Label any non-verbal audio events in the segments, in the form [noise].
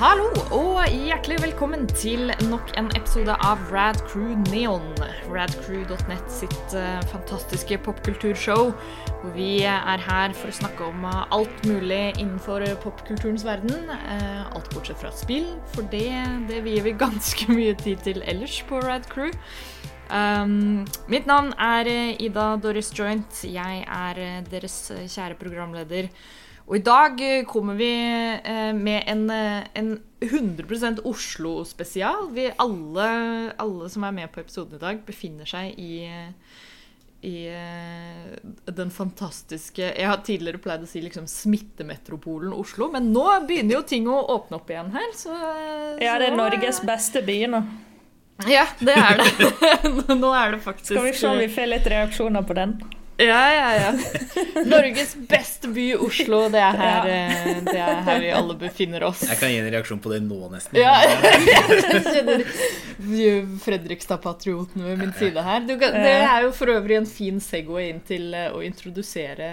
Hallo og hjertelig velkommen til nok en episode av Rad Crew Neon. Radcrew.net sitt eh, fantastiske popkulturshow. Hvor vi er her for å snakke om eh, alt mulig innenfor popkulturens verden. Eh, alt bortsett fra spill, for det, det vier vi [laughs] ganske mye tid til ellers på Rad Crew. Um, mitt navn er eh, Ida Doris Joint. Jeg er eh, deres eh, kjære programleder. Og i dag eh, kommer vi eh, med en, eh, en 100% Oslo-spesial. Vi alle, alle som er med på episoden i dag, befinner seg i i den fantastiske Jeg har tidligere pleid å si liksom smittemetropolen Oslo, men nå begynner jo ting å åpne opp igjen her. Så, Ja, det er Norges beste by nå. Ja, det er det. [laughs] nå er det faktisk Skal vi se om vi får litt reaksjoner på den. Ja, ja, ja. Norges beste by, Oslo. Det er her, ja. det er her vi alle befinner oss. Jeg kan gi en reaksjon på det nå, nesten. Ja, [laughs] jeg [laughs] kjenner Fredrikstad-patrioten ved min side her. Du, det er jo for øvrig en fin Segway inn til eh, å introdusere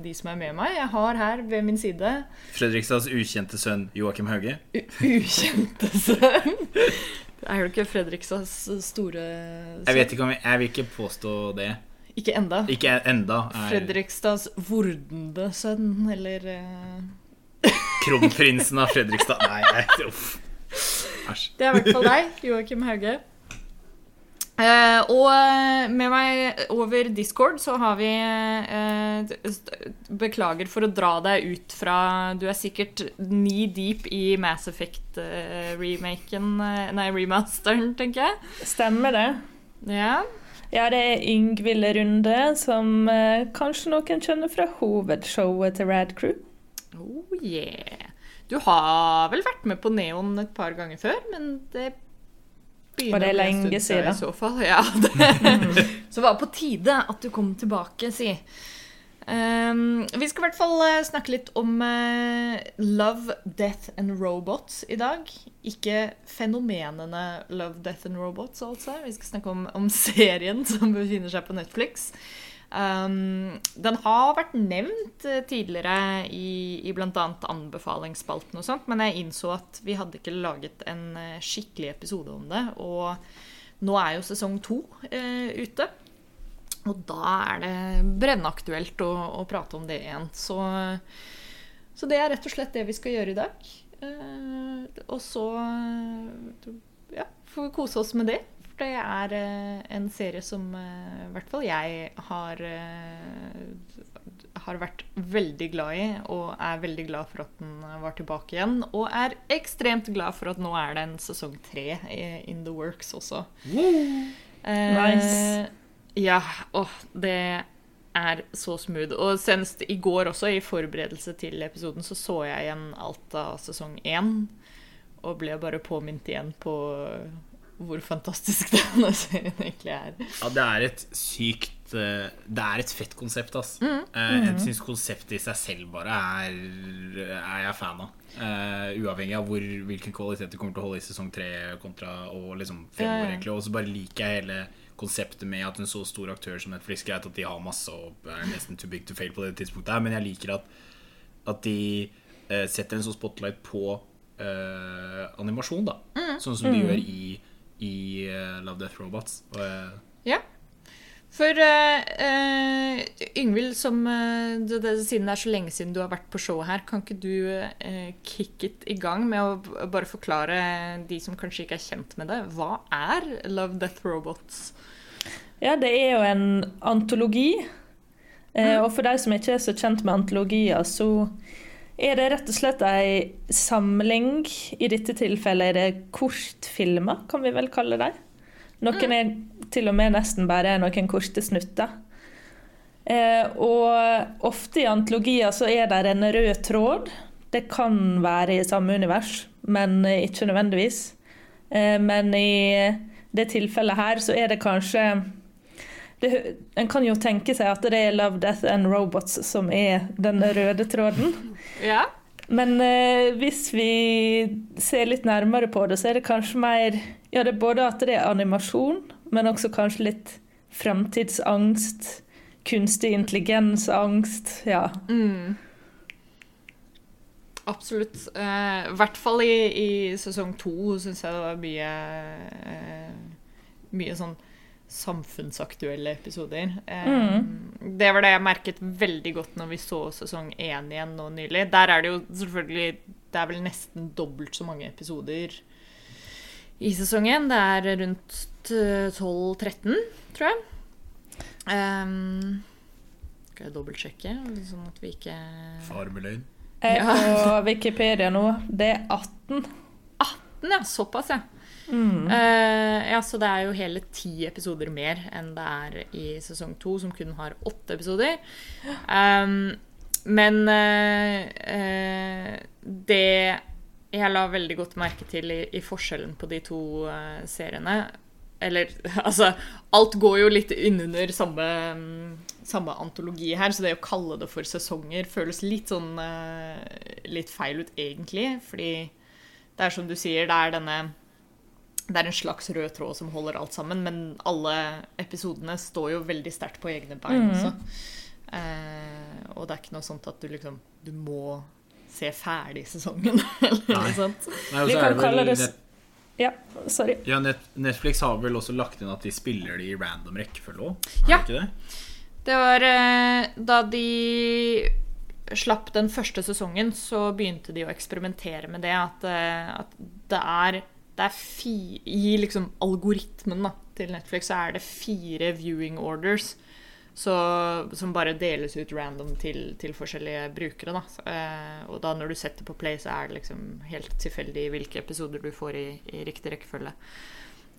de som er med meg. Jeg har her ved min side Fredrikstads ukjente sønn Joakim Hauge. u ukjente sønn. Er du ikke Fredrikstads store sønn? Jeg vet ikke om jeg, jeg vil ikke påstå det. Ikke enda. Ikke enda. Er Fredrikstads vordende sønn, eller uh... kronprinsen av [laughs] Fredrikstad Nei, nei uff. Æsj. Det er i hvert fall deg, Joakim Hauge. Uh, og eh, med meg over Discord så har vi uh, Beklager for å dra deg ut fra Du er sikkert knee deep i Mass Effect-remaken Nei, remasteren, tenker jeg. Stemmer det? Ja. Ja, det er Yngvild Runde, som eh, kanskje noen kjenner fra hovedshowet til Rad Crew. Oh yeah. Du har vel vært med på Neon et par ganger før, men det begynner Og det er lenge siden. I så fall. Ja, det. [laughs] Så det var på tide at du kom tilbake, si. Um, vi skal i hvert fall eh, snakke litt om uh, Love, Death and Robots i dag. Ikke fenomenene Love, Death and Robots, altså. Vi skal snakke om, om serien [laughs] som befinner seg på Netflix. Um, den har vært nevnt eh, tidligere i, i bl.a. anbefalingsspalten og sånt, men jeg innså at vi hadde ikke laget en skikkelig episode om det. Og nå er jo sesong to uh, ute. Og da er det brennaktuelt å, å prate om det igjen. Så, så det er rett og slett det vi skal gjøre i dag. Eh, og så eh, ja, får vi kose oss med det. For det er eh, en serie som eh, i hvert fall jeg har eh, har vært veldig glad i, og er veldig glad for at den var tilbake igjen. Og er ekstremt glad for at nå er det en sesong tre i- in the works også. Eh, Nice. Ja, åh, det er så smooth. Og senest i går også, i forberedelse til episoden, så så jeg igjen alt av sesong én. Og ble bare påminnet igjen på hvor fantastisk [laughs] denne serien egentlig er. Ja, det er et sykt eh, Det er et fett konsept, ass. Eh, Jeg syns konseptet i seg selv bare er, er jeg fan av. Uh, uavhengig av hvor, hvilken kvalitet du kommer til å holde i sesong tre kontra og liksom fem år, egentlig. Og så bare liker jeg hele konseptet med at en så stor aktør som Netflix Greit at de har masse og er nesten too big to fail på det tidspunktet her, men jeg liker at, at de eh, setter en sånn spotlight på eh, animasjon, da. Sånn som de gjør i, i uh, Love Death Robots. Og, eh. For uh, Yngvild, som uh, det, det, siden det er så lenge siden du har vært på showet her, kan ikke du uh, kick it i gang med å bare forklare de som kanskje ikke er kjent med det, hva er Love, Death, Robots? Ja, det er jo en antologi. Uh, og for de som ikke er så kjent med antologier, så er det rett og slett ei samling. I dette tilfellet er det kortfilmer, kan vi vel kalle dem. Noen er til og med nesten bare noen korte snutter. Eh, og ofte i antologier så er det en rød tråd. Det kan være i samme univers, men eh, ikke nødvendigvis. Eh, men i det tilfellet her så er det kanskje det, En kan jo tenke seg at det er Love, Death and Robots som er den røde tråden. Ja. Men eh, hvis vi ser litt nærmere på det, så er det kanskje mer Ja, det er både at det er animasjon, men også kanskje litt fremtidsangst. Kunstig intelligensangst. Ja. Mm. Absolutt. Eh, I hvert fall i, i sesong to syns jeg det var mye eh, Mye sånn samfunnsaktuelle episoder. Eh, Det var det jeg merket veldig godt når vi så sesong én igjen nå nylig. Der er det jo selvfølgelig Det er vel nesten dobbelt så mange episoder i sesongen. Det er rundt eh, 12-13, tror jeg. Um, skal jeg dobbeltsjekke, sånn at vi ikke Far med løgn. Jeg er på Wikipedia nå. Det er 18. 18, ja. Såpass, ja. Eh, ja, så det er jo hele ti episoder mer enn det er i sesong to, som kun har åtte episoder. Um, men uh, det jeg la veldig godt merke til i, i forskjellen på de to uh, seriene Eller [laughs] altså Alt går jo litt innunder samme, mm, samme antologi her, så det å kalle det for sesonger føles litt sånn Litt feil ut, egentlig. Fordi det er som du sier, det er denne det er en slags rød tråd som holder alt sammen, men alle episodene står jo veldig sterkt på egne bein mm. også. Eh, og det er ikke noe sånt at du liksom Du må se ferdig sesongen, [laughs] eller Nei. noe sånt. Nei, Vi er kan det kalle det net, Ja, sorry. ja, net, Netflix har vel også lagt inn at de spiller det i random rekkefølge òg? Ja. Ikke det? Det var eh, da de slapp den første sesongen, så begynte de å eksperimentere med det. At, eh, at det er, det er fi, I liksom algoritmen da, til Netflix så er det fire viewing orders. Så, som bare deles ut random til, til forskjellige brukere. Da. Så, eh, og da når du setter på play, så er det liksom helt tilfeldig hvilke episoder du får i, i riktig rekkefølge.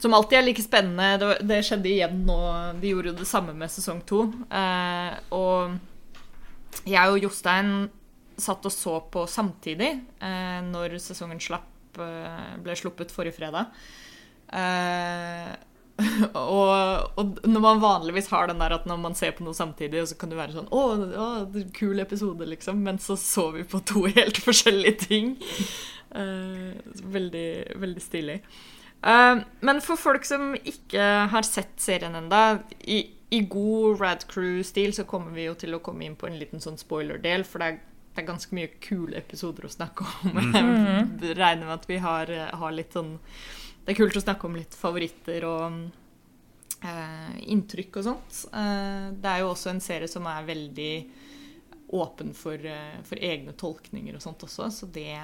Som alltid er like spennende. Det, det skjedde igjen nå. De gjorde jo det samme med sesong to. Eh, og jeg og Jostein satt og så på samtidig eh, når sesongen slapp, eh, ble sluppet forrige fredag. Eh, [laughs] og, og når man vanligvis har den der at når man ser på noe samtidig, så kan det være sånn Å, å kul episode, liksom. Men så så vi på to [laughs] helt forskjellige ting. Eh, veldig, veldig stilig. Eh, men for folk som ikke har sett serien ennå, i, i god Rad Crew-stil så kommer vi jo til å komme inn på en liten sånn spoiler-del, for det er, det er ganske mye kule episoder å snakke om. [laughs] Jeg regner med at vi har, har litt sånn Det er kult å snakke om litt favoritter og eh, inntrykk og sånt. Eh, det er jo også en serie som er veldig åpen for, eh, for egne tolkninger og sånt også, så det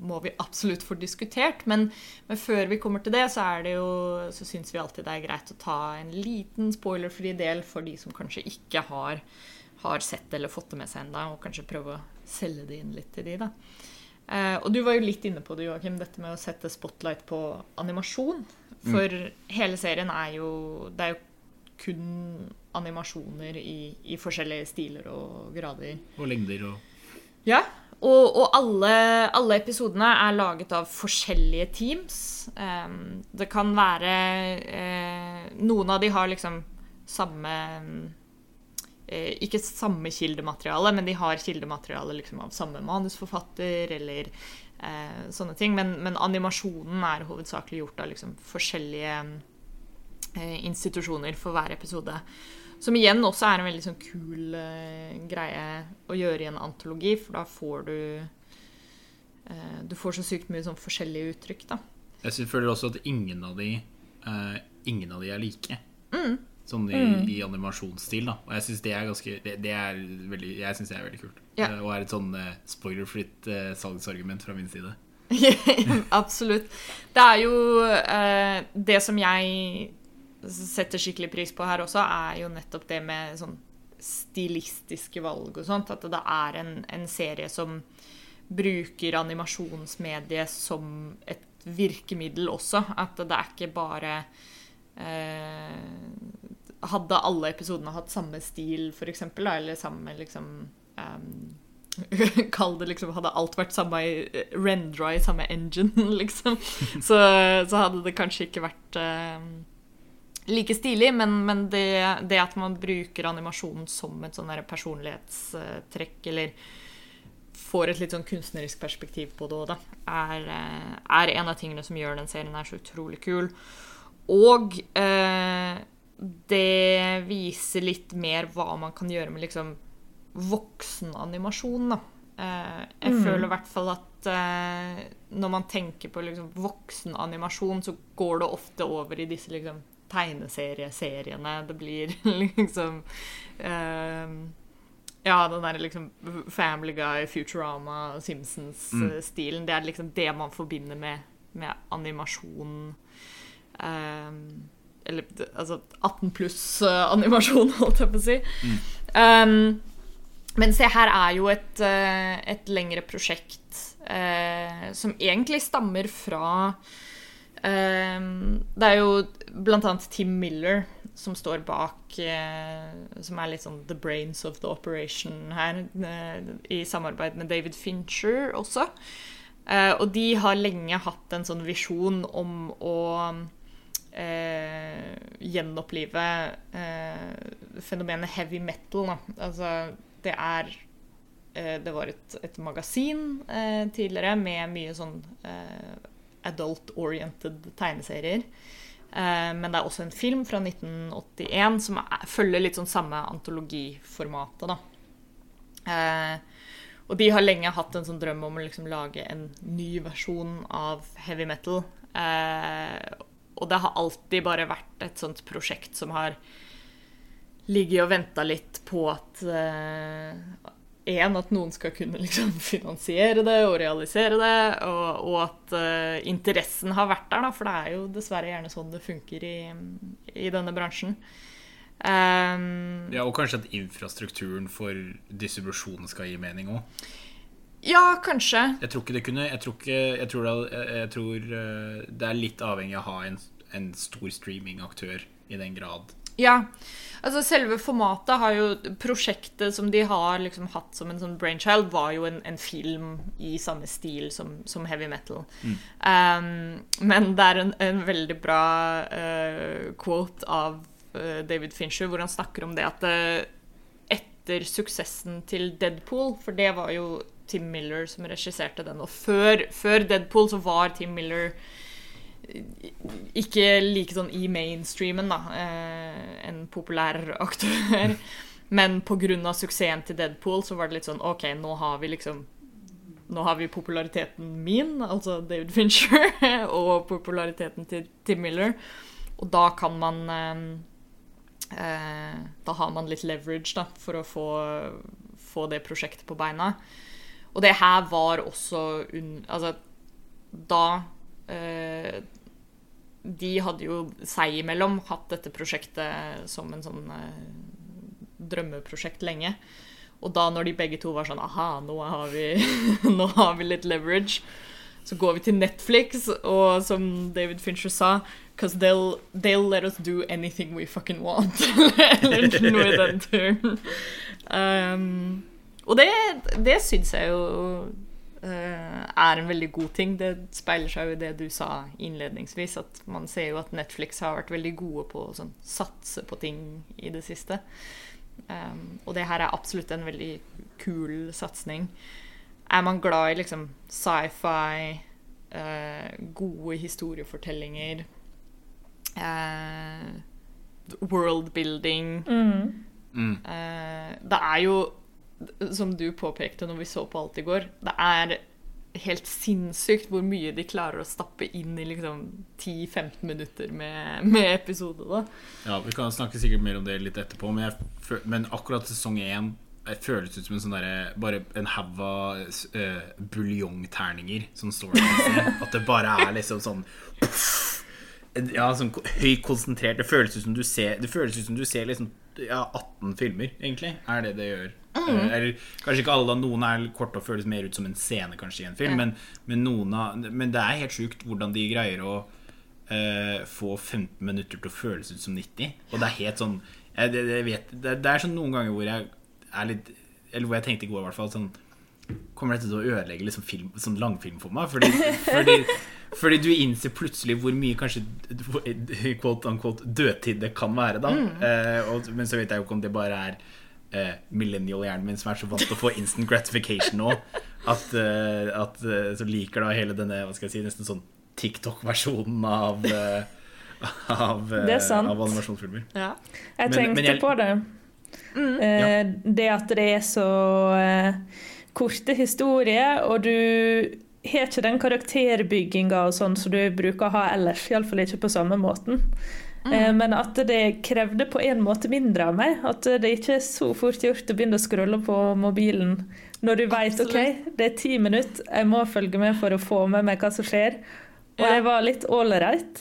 må vi absolutt få diskutert. Men, men før vi kommer til det, så er det jo Så syns vi alltid det er greit å ta en liten spoilerfri del for de som kanskje ikke har, har sett eller fått det med seg ennå, og kanskje prøve å selge det inn litt til de, da. Eh, og du var jo litt inne på det, Joakim, dette med å sette spotlight på animasjon. For hele serien er jo Det er jo kun animasjoner i, i forskjellige stiler og grader. Og lengder og Ja, og, og alle, alle episodene er laget av forskjellige teams. Um, det kan være eh, Noen av de har liksom samme Ikke samme kildemateriale, men de har kildemateriale liksom av samme manusforfatter eller eh, sånne ting. Men, men animasjonen er hovedsakelig gjort av liksom forskjellige eh, institusjoner for hver episode. Som igjen også er en veldig sånn kul eh, greie å gjøre i en antologi, for da får du eh, Du får så sykt mye sånn forskjellige uttrykk, da. Jeg føler også at ingen av de eh, Ingen av de er like. Mm. Sånn i, i animasjonsstil, da. Og jeg syns det er ganske Det, det er veldig Jeg synes det er veldig kult. Ja. Eh, og er et sånn eh, spoilerfritt eh, salgsargument fra min side. [laughs] Absolutt. Det er jo eh, Det som jeg setter skikkelig pris på her også, er jo nettopp det med sånn stilistiske valg og sånt. At det er en, en serie som bruker animasjonsmediet som et virkemiddel også. At det er ikke bare eh, Hadde alle episodene hatt samme stil, for eksempel, eller samme liksom um, [laughs] Kall det liksom Hadde alt vært samme i rendra i samme engine, [laughs] liksom, så, så hadde det kanskje ikke vært eh, like stilig, men, men det, det at man bruker animasjonen som et sånn personlighetstrekk, eller får et litt sånn kunstnerisk perspektiv på det òg, da, er, eh, er en av tingene som gjør den serien her så utrolig kul. Og eh, det viser litt mer hva man kan gjøre med liksom voksenanimasjon, da. Eh, jeg Mm. føler i hvert fall at eh, når man tenker på liksom, voksenanimasjon, så går det ofte over i disse liksom, tegneserieseriene. Det blir [laughs] liksom eh, Ja, den der liksom Family Guy, Futurama, Simpsons-stilen. Det er liksom det man forbinder med, med animasjon. Eh, eller altså 18 pluss-animasjon, [laughs] holdt jeg på å si. Um, men se, her er jo et, eh, et lengre prosjekt uh, som egentlig stammer fra eh, Det er jo annet Tim Miller som står bak uh, Som er litt sånn the brains of the operation her, uh, i samarbeid med David Fincher også. Eh, og de har lenge hatt en sånn visjon om å eh, gjenopplive eh, fenomenet heavy metal. Da. Altså, det er eh, Det var et, et magasin eh, tidligere med mye sånn eh, adult-oriented tegneserier. Eh, men det er også en film fra 1981 som er, følger litt sånn samme antologiformatet, da. Og de har lenge hatt en sånn drøm om å liksom lage en ny versjon av heavy metal. Eh, og det har alltid bare vært et sånt prosjekt som har ligget og venta litt på at Én, at noen skal kunne liksom [laughs] finansiere det og realisere det, og, og at uh, interessen har vært der, da, for det er jo dessverre gjerne sånn det funker i, i denne bransjen. Um, Ja, Og kanskje at infrastrukturen for distribusjonen skal gi mening òg. Ja, kanskje. Jeg tror ikke det kunne Jeg tror, ikke, jeg tror, det, jeg, tror eh, det er litt avhengig av å ha en, en stor streamingaktør i den grad. Ja. Altså Selve formatet har jo Prosjektet som de har liksom hatt som en sånn brainchild, var jo en, en film i samme stil som, som heavy metal. Um, men det er en, en veldig bra uh, quote av uh, David Fincher hvor han snakker om det at uh, etter suksessen til Deadpool, for det var jo Tim Miller som regisserte den, og før, før Deadpool så var Tim Miller ikke like sånn i mainstreamen, da. Eh, en populær aktør. [laughs] Men pga. suksessen til Deadpool så var det litt sånn OK, nå har vi liksom Nå har vi populariteten min, altså David Fincher, [laughs] og populariteten til Tim Miller. Og da kan man eh, eh, Da har man litt leverage da, for å få, få det prosjektet på beina. Og det her var også un, Altså, da eh, De hadde jo seg imellom hatt dette prosjektet som en sånn eh, drømmeprosjekt lenge. Og da når de begge to var sånn Aha, nå har vi, [laughs] nå har vi litt leverage. Så går vi til Netflix, og som David Fincher sa Because they'll, they'll let us do anything we fucking want. [laughs] Eller noe i den turen. [laughs] Um, og det, det syns jeg jo eh, er en veldig god ting. Det speiler seg jo i det du sa innledningsvis, at man ser jo at Netflix har vært veldig gode på å sånn, satse på ting i det siste. Um, og det her er absolutt en veldig kul satsing. Er man glad i liksom sci-fi, uh, gode historiefortellinger, eh, worldbuilding Mm. Mm. Uh, det er jo, som du påpekte når vi så på alt i går, det er helt sinnssykt hvor mye de klarer å stappe inn i liksom 10-15 minutter med, med episode. da. Ja, Vi kan snakke sikkert mer om det litt etterpå, men, jeg, men akkurat sesong én jeg føles ut som en sånn der, Bare en haug av uh, buljongterninger som står der. At det bare er liksom sånn Ja, sånn høyt konsentrert. Det føles ut som du ser Det føles ut som du ser liksom ja, 18 filmer, egentlig. Er det det gjør. Mm. eller kanskje ikke alle. Noen er korte og føles mer ut som en scene kanskje i en film. Men, men, av, men det er helt sjukt hvordan de greier å uh, få 15 minutter til å føles ut som 90. Og det er helt sånn jeg, det, jeg vet, det, det er sånn noen ganger hvor jeg er litt Eller hvor jeg tenkte i går, i hvert fall. Sånn, kommer dette til å ødelegge liksom film, sånn langfilm for meg? Fordi, fordi, fordi du innser plutselig hvor mye kanskje quote unquote dødtid det kan være. da eh, og, Men så vet jeg jo ikke om det bare er eh, millennial-hjernen min som er så vant til å få instant gratification nå, at, eh, at eh, så liker da hele denne hva skal jeg si, nesten sånn TikTok-versjonen av eh, av, eh, Det er sant. av animasjonsfilmer. Ja. Jeg tenkte men jeg- på det. Eh, Det at det er så korte historier, og du har ikke den karakterbygginga og sånn som du bruker å ha ellers. Iallfall ikke på samme måten. Mm. Men at det krevde på en måte mindre av meg. At det ikke er så fort gjort å begynne å scrolle på mobilen når du vet ok, det er ti minutter, jeg må følge med for å få med meg hva som skjer. Og Ja. jeg var litt ålreit.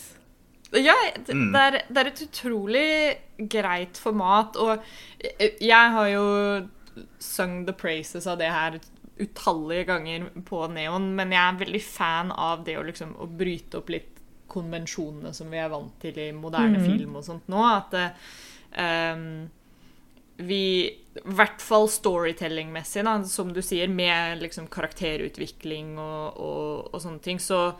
Ja, det, det, er, det er et utrolig greit format, og jeg har jo sung the praises av det her utallige ganger på Neon, men jeg er veldig fan av det å liksom å bryte opp litt konvensjonene som vi er vant til i moderne film og sånt nå. At ehm, vi I hvert fall storytelling-messig, da, som du sier, med liksom karakterutvikling og, og, og sånne ting, så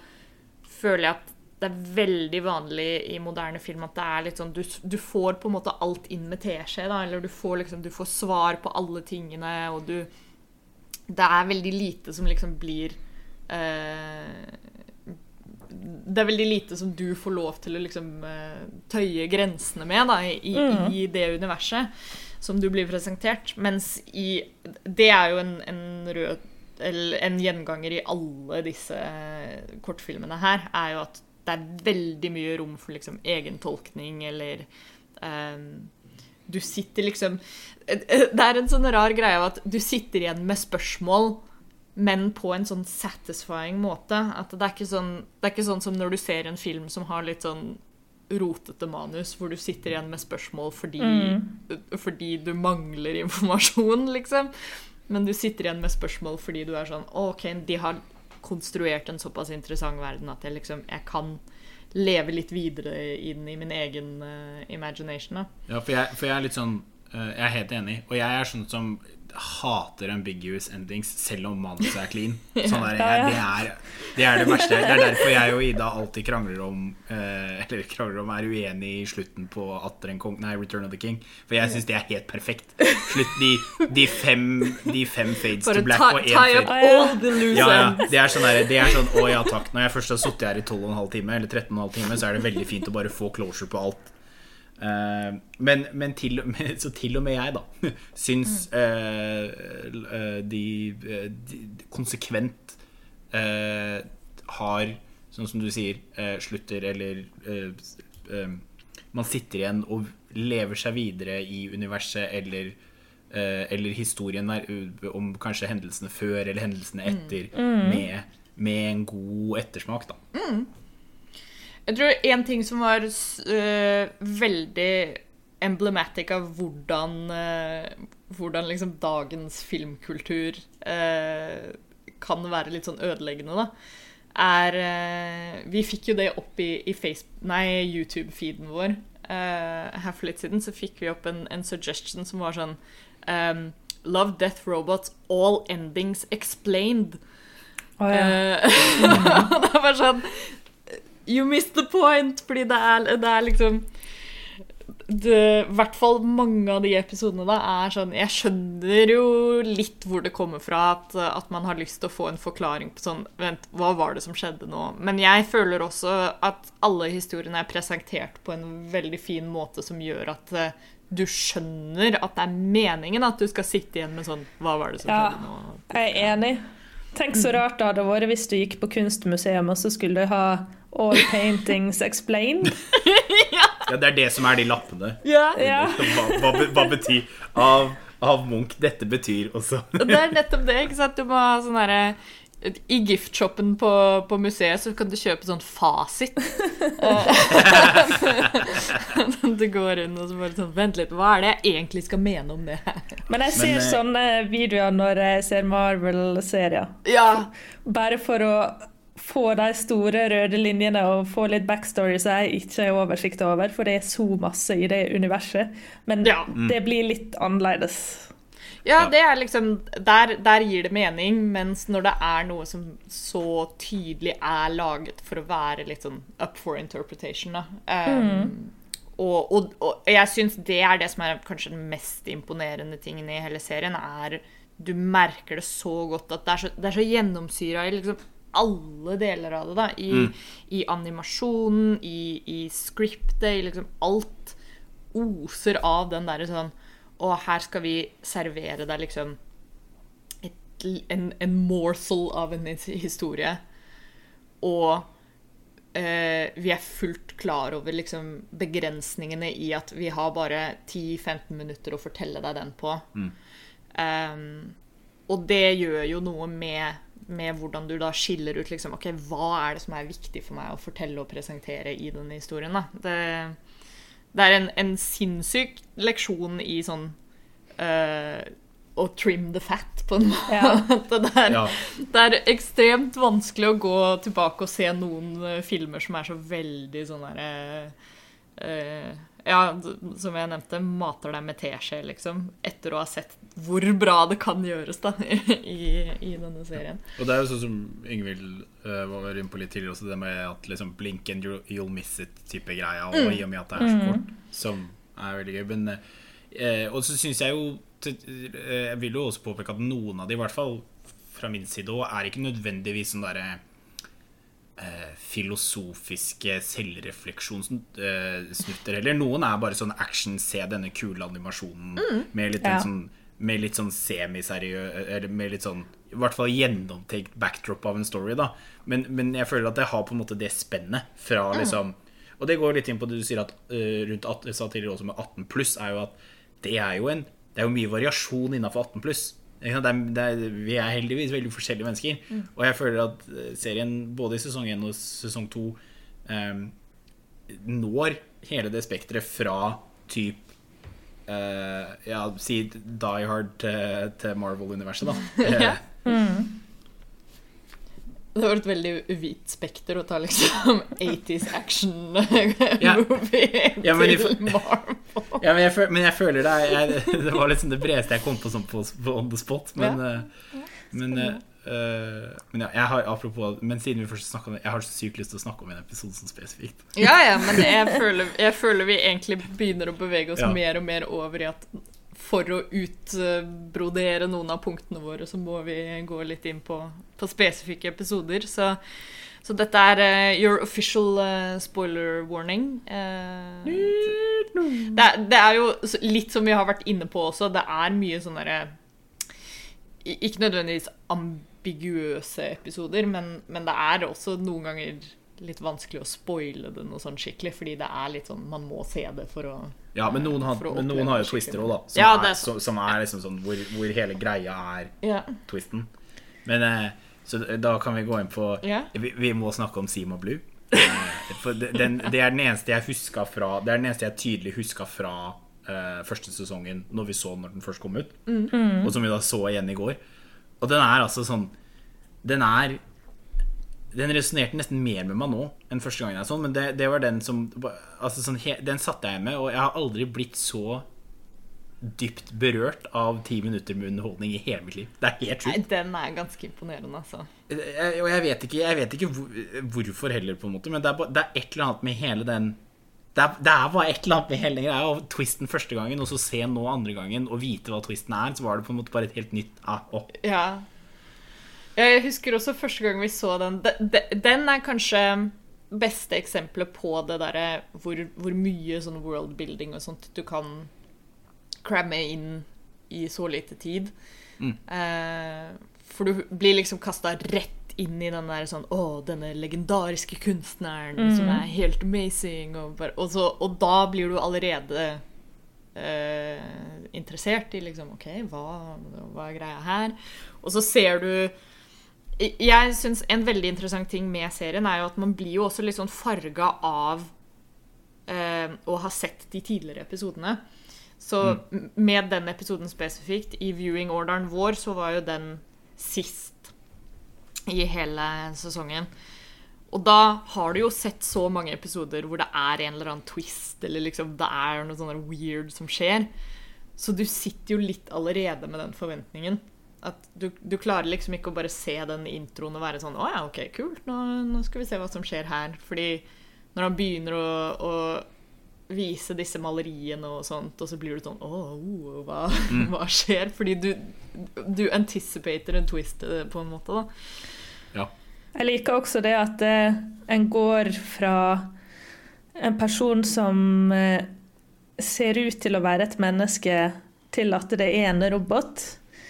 føler jeg at det er veldig vanlig i moderne film at det er litt sånn Du, du får på en måte alt inn med teskje, da, eller du får liksom Du får svar på alle tingene, og du Det er veldig lite som liksom blir eh, Det er veldig lite som du får lov til å liksom eh, tøye grensene med da, i, i det universet som du blir presentert. Mens i Det er jo en, en rød eller en gjenganger i alle disse eh, kortfilmene her, er jo at det er veldig mye rom for liksom egentolkning eller ehm, Du sitter liksom Det er en sånn rar greie av at du sitter igjen med spørsmål, men på en sånn satisfying måte. At det er ikke sånn, det er ikke sånn som når du ser en film som har litt sånn rotete manus, hvor du sitter igjen med spørsmål fordi, fordi du mangler informasjon, liksom. Men du sitter igjen med spørsmål fordi du er sånn OK, de har konstruert en såpass interessant verden at jeg liksom Jeg kan leve litt videre inn i min egen uh, imagination. Da. Ja, for jeg, for jeg er litt sånn uh, Jeg er helt enig. Og jeg er sånn som hater ambiguous endings, selv om manuset er clean. [laughs] Sånn der, jeg, det, er, det er det verste. Det er derfor jeg og Ida alltid krangler om eh, Eller krangler om er uenig i slutten på Atter en kong, nei, Return of the King. For jeg syns det er helt perfekt. Slutt de, de, fem, de fem fades to black og én fade. Ja, ja. Det er sånn der, det er sånn, å ja takk Når jeg først har sittet her i 12,5 time Eller 13,5 time Så er det veldig fint å bare få closure på alt Eh, men, men til, [laughs] så til og med jeg da [laughs] Syns mm. uh, de, de konsekvent uh, Har Sånn som du sier Slutter eller Man sitter igjen og lever seg videre i universet Eller eller historien er, om kanskje hendelsene før eller hendelsene etter, med, med en god ettersmak. da Jeg tror en ting som var uh, veldig emblematic av hvordan, uh, hvordan liksom dagens filmkultur uh, kan være litt sånn ødeleggende, da, er Vi fikk jo det opp i, i YouTube-feeden vår her for litt siden. Så fikk vi opp en, en suggestion som var sånn um, Love, Death, Robots, all endings explained. Oh, ja. [laughs] Det var sånn You missed the point! Fordi det er, det er liksom I hvert fall mange av de episodene da er sånn Jeg skjønner jo litt hvor det kommer fra at, at man har lyst til å få en forklaring på sånn Vent, hva var det som skjedde nå? Men jeg føler også at alle historiene er presentert på en veldig fin måte som gjør at eh, du skjønner at det er meningen at du skal sitte igjen med sånn Hva var det som Ja. skjedde nå? Jeg er enig. Tenk så rart det hadde vært hvis du gikk på kunstmuseum, og så skulle du ha All paintings explained. [laughs] Ja, Det er det som er de lappene. Ja, Ja. Hva, hva, hva betyr av, av Munch Dette betyr også Det er nettopp det. ikke sant? Du må ha sånn herre I giftshoppen på, på museet så kan du kjøpe sånn fasit. [laughs] Du går inn og så bare sånn Vent litt, hva er det jeg egentlig skal mene om det her? Men jeg ser Men, eh, sånne videoer når jeg ser Marvel-serier. Ja. Bare for å få de store røde linjene og få litt backstory som jeg ikke har oversikt over, for det er så masse i det universet. Men Ja. det blir litt annerledes. Ja, det er liksom der, der gir det mening, mens når det er noe som så tydelig er laget for å være litt sånn up for interpretation, da. Um, og, og, og jeg syns det er det som er kanskje den mest imponerende tingen i hele serien, er Du merker det så godt at det er så, det er så gjennomsyra i liksom alle deler av det, da. I, i animasjonen, i, i scriptet, i liksom alt oser av den derre sånn Og her skal vi servere deg liksom et en, en morsel av en historie. Og eh, vi er fullt klar over liksom, begrensningene i at vi har bare 10-15 minutter å fortelle deg den på. Um, og det gjør jo noe med, med hvordan du da skiller ut liksom, ok, hva er det som er viktig for meg å fortelle og presentere i denne historien. Da? Det, det er en, en sinnssyk leksjon i sånn uh, å trim the fat, på en måte. Ja. Det, er, Ja. det er ekstremt vanskelig å gå tilbake og se noen uh, filmer som er så veldig sånn derre uh, Ja, som jeg nevnte, mater deg med teskje, liksom. Etter å ha sett hvor bra det kan gjøres, da, [laughs] i, i denne serien. Og det er jo sånn som Yngvild uh, var inne på litt tidligere også, det med at liksom blink and you'll, you'll miss it-type greia, og i og med at det er så kort, som er veldig gøy. Men, uh, og så syns jeg jo eh, Jeg vil jo også påpeke at noen av de, i hvert fall fra min side òg, er ikke nødvendigvis sånn derre eh, filosofiske selvrefleksjonssnutter heller. Noen er bare sånn action, se denne kule animasjonen med litt, Ja. en sånn, med litt sånn semiseriøs Eller med litt sånn I hvert fall gjennomtenkt backdrop av en story, da. Men, men jeg føler at jeg har på en måte det spennet fra liksom Og det går litt inn på det du sier at uh, rundt at, sa tidligere også med 18 pluss, er jo at det er jo en Det er jo mye variasjon innafor 18 pluss. Det er, det er, vi er heldigvis veldig forskjellige mennesker. Og jeg føler at serien både i sesong 1 og sesong 2 um, når hele det spekteret fra typ eh, Ja, si Die Hard til, til Marvel-universet, da. [laughs] Eh, Det var et veldig hvit spekter å ta liksom [laughs] 80s action [laughs] Ja. movie Ja, men til Marvel. Ja, men jeg, føl- men jeg føler det jeg, Det var liksom det bredeste jeg kom på sånn på, på on the spot. Men, eh, men, eh, men ja, jeg har apropos Men siden vi først om det, jeg har så sykt lyst til å snakke om en episode sånn spesifikt. [laughs] Ja, ja, men jeg [laughs] føler, jeg føler vi egentlig begynner å bevege oss Ja. mer og mer over i at for å utbrodere noen av punktene våre, så må vi gå litt inn på, på spesifikke episoder. Så, så dette er uh, your official uh, spoiler warning. Det, det er jo litt som vi har vært inne på også, det er mye sånn derre Ikke nødvendigvis ambiguøse episoder, men, men det er også noen ganger litt vanskelig å spoile det noe sånn skikkelig, fordi det er litt sånn Man må se det for å Ja, men noen har, men noen har jo twister òg, da. Som, Ja, er, er som, er liksom sånn hvor, hvor hele greia er Ja. twisten. Men eh, Så da kan vi gå inn på Ja. vi, vi må snakke om Sima Blue. Eh, den, det er den eneste jeg huska fra Det er den eneste jeg tydelig huska fra uh, første sesongen, når vi så når den først kom ut. Og som vi da så igjen i går. Og den er altså sånn Den er Den resonnerte nesten mer med meg nå enn første gangen jeg så den, men det, det var den som altså sånn, Den satte jeg med, og jeg har aldri blitt så dypt berørt av ti minutter med underholdning i hele mitt liv. Det er helt sjukt. den er ganske imponerende, altså. Jeg- Og jeg vet ikke, jeg vet ikke hvor, hvorfor heller, på en måte, men det er, det er et eller annet med hele den det er, det er bare et eller annet med hele greia. Og twisten første gangen, og så se nå andre gangen og vite hva twisten er, så var det på en måte bare et helt nytt ah, å. Ja. Jeg husker også første gang vi så den. De, de, den er kanskje beste eksempelet på det derre hvor, hvor mye sånn worldbuilding og sånt du kan cramme inn i så lite tid. Mm. for du blir liksom kasta rett inn i den der sånn Å, denne legendariske kunstneren som er helt amazing. Og, bare, og, så, og da blir du allerede uh, interessert i liksom OK, hva, hva er greia her? Og så ser du Jeg syns en veldig interessant ting med serien er jo at man blir jo også litt sånn farga av uh, å ha sett de tidligere episodene. Så mm. med den episoden spesifikt, i viewing-orderen vår, så var jo den sist i hele sesongen. Og da har du jo sett så mange episoder hvor det er en eller annen twist, eller liksom det er noe sånn weird som skjer. Så du sitter jo litt allerede med den forventningen. At du, du klarer liksom ikke å bare se den introen og være sånn Å ja, OK, kult. Nå, nå skal vi se hva som skjer her. Fordi når han begynner å, å vise disse maleriene og sånt, og så blir du sånn Å, oh, hva, hva skjer? Fordi du, du anticipater en twist eh, på en måte, da. Ja. Jeg liker også det at eh, en går fra en person som eh, ser ut til å være et menneske, til at det er en robot.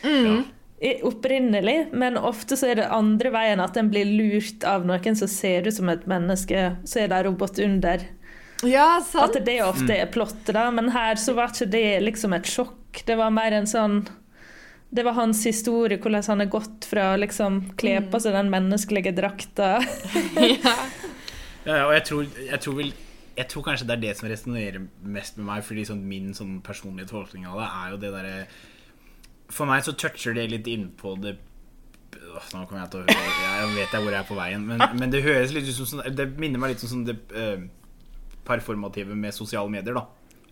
Ja. i- opprinnelig, men ofte så er det andre veien at den blir lurt av noen som ser ut som et menneske, så er det en robot under. Ja, At sant. det ofte er plottet, da. Men her så var ikke det liksom et sjokk. Det var mer en sånn Det var hans historie, hvordan han har gått fra å liksom kle på seg den menneskelige drakta. [laughs] Ja, og jeg tror, jeg tror vel jeg tror kanskje det er det som resonnerer mest med meg. Fordi sånn, min sånn personlige tolkning av det er jo det derre For meg så toucher det litt innpå det Åh, Nå kommer jeg til å høre Jeg vet jeg hvor jeg er på veien, men, men det høres litt ut som sånn Det minner meg litt om sånn det eh, performative med sosiale medier. da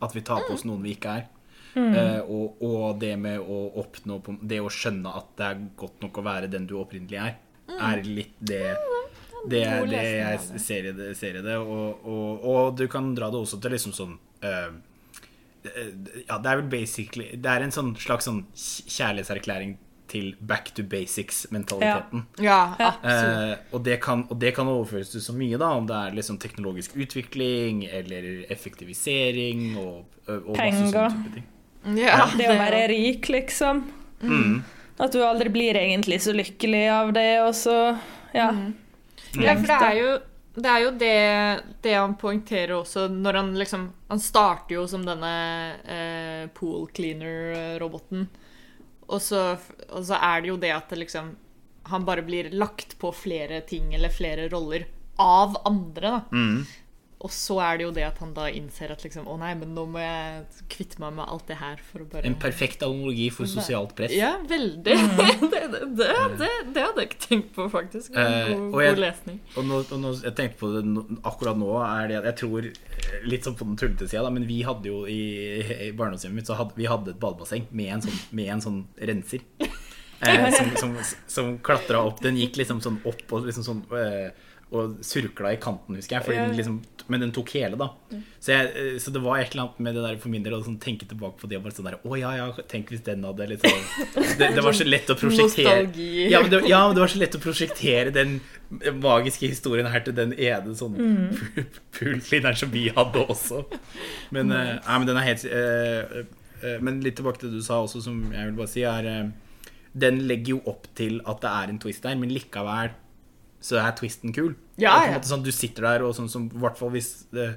At vi tar på oss noen vi ikke er. Eh, og, og det med å oppnå Det å skjønne at det er godt nok å være den du opprinnelig er, er litt det det er det jeg ser i det. Ser i det og, og, og du kan dra det også til liksom sånn eh, eh, Ja, det er vel basically Det er en sånn slags sånn kjærlighetserklæring til back to basics-mentaliteten. Ja, Ja. absolutt. Eh, og, det kan, og det kan overføres til så mye, da. Om det er liksom teknologisk utvikling eller effektivisering og, og masse sånne type ting. Ja, Det å være rik, liksom. Mm. At du aldri blir egentlig så lykkelig av det, og så Ja. Ja, for det er jo det, er jo det, det han poengterer også når han liksom Han starter jo som denne eh, pool cleaner-roboten. Og så, og så er det jo det at det liksom han bare blir lagt på flere ting eller flere roller av andre. da. Mm. Og så er det jo det at han da innser at liksom, å nei, men nå må jeg kvitte meg med alt det her for å bare En perfekt analogi for sosialt press. Ja, veldig. [laughs] det, det, det, det, det hadde jeg ikke tenkt på, faktisk. Eh, God, og jeg- god lesning. Og nå, og nå, jeg tenkte på det akkurat nå er det at Jeg tror eh, litt sånn på den tullete sida, men vi hadde jo i, i barndomshjemmet mitt så hadde vi hadde et badebasseng med en sånn, med en sånn renser. Eh, som som, som klatra opp. Den gikk liksom sånn opp og liksom sånn eh, Og surkla i kanten, husker jeg. Den liksom, men den tok hele, da. Så, jeg, eh, så det var et eller annet med det der for min del å sånn, tenke tilbake på det. Og bare sånn der, Å ja, ja, tenk hvis den hadde liksom [laughs] Det, det var så lett å prosjektere Nostalgi. ja men, det, ja, men det var så lett å prosjektere den magiske historien her til den ene sånn poolcleaneren som vi hadde også. Men, uh, nei, men den er helt uh, uh, Men litt tilbake til det du sa også, som jeg vil bare si, er Den legger jo opp til at det er en twist der, men likevel så er twisten kul. Ja, ja. måte sånn, du sitter der, og sånn som i hvert fall hvis det,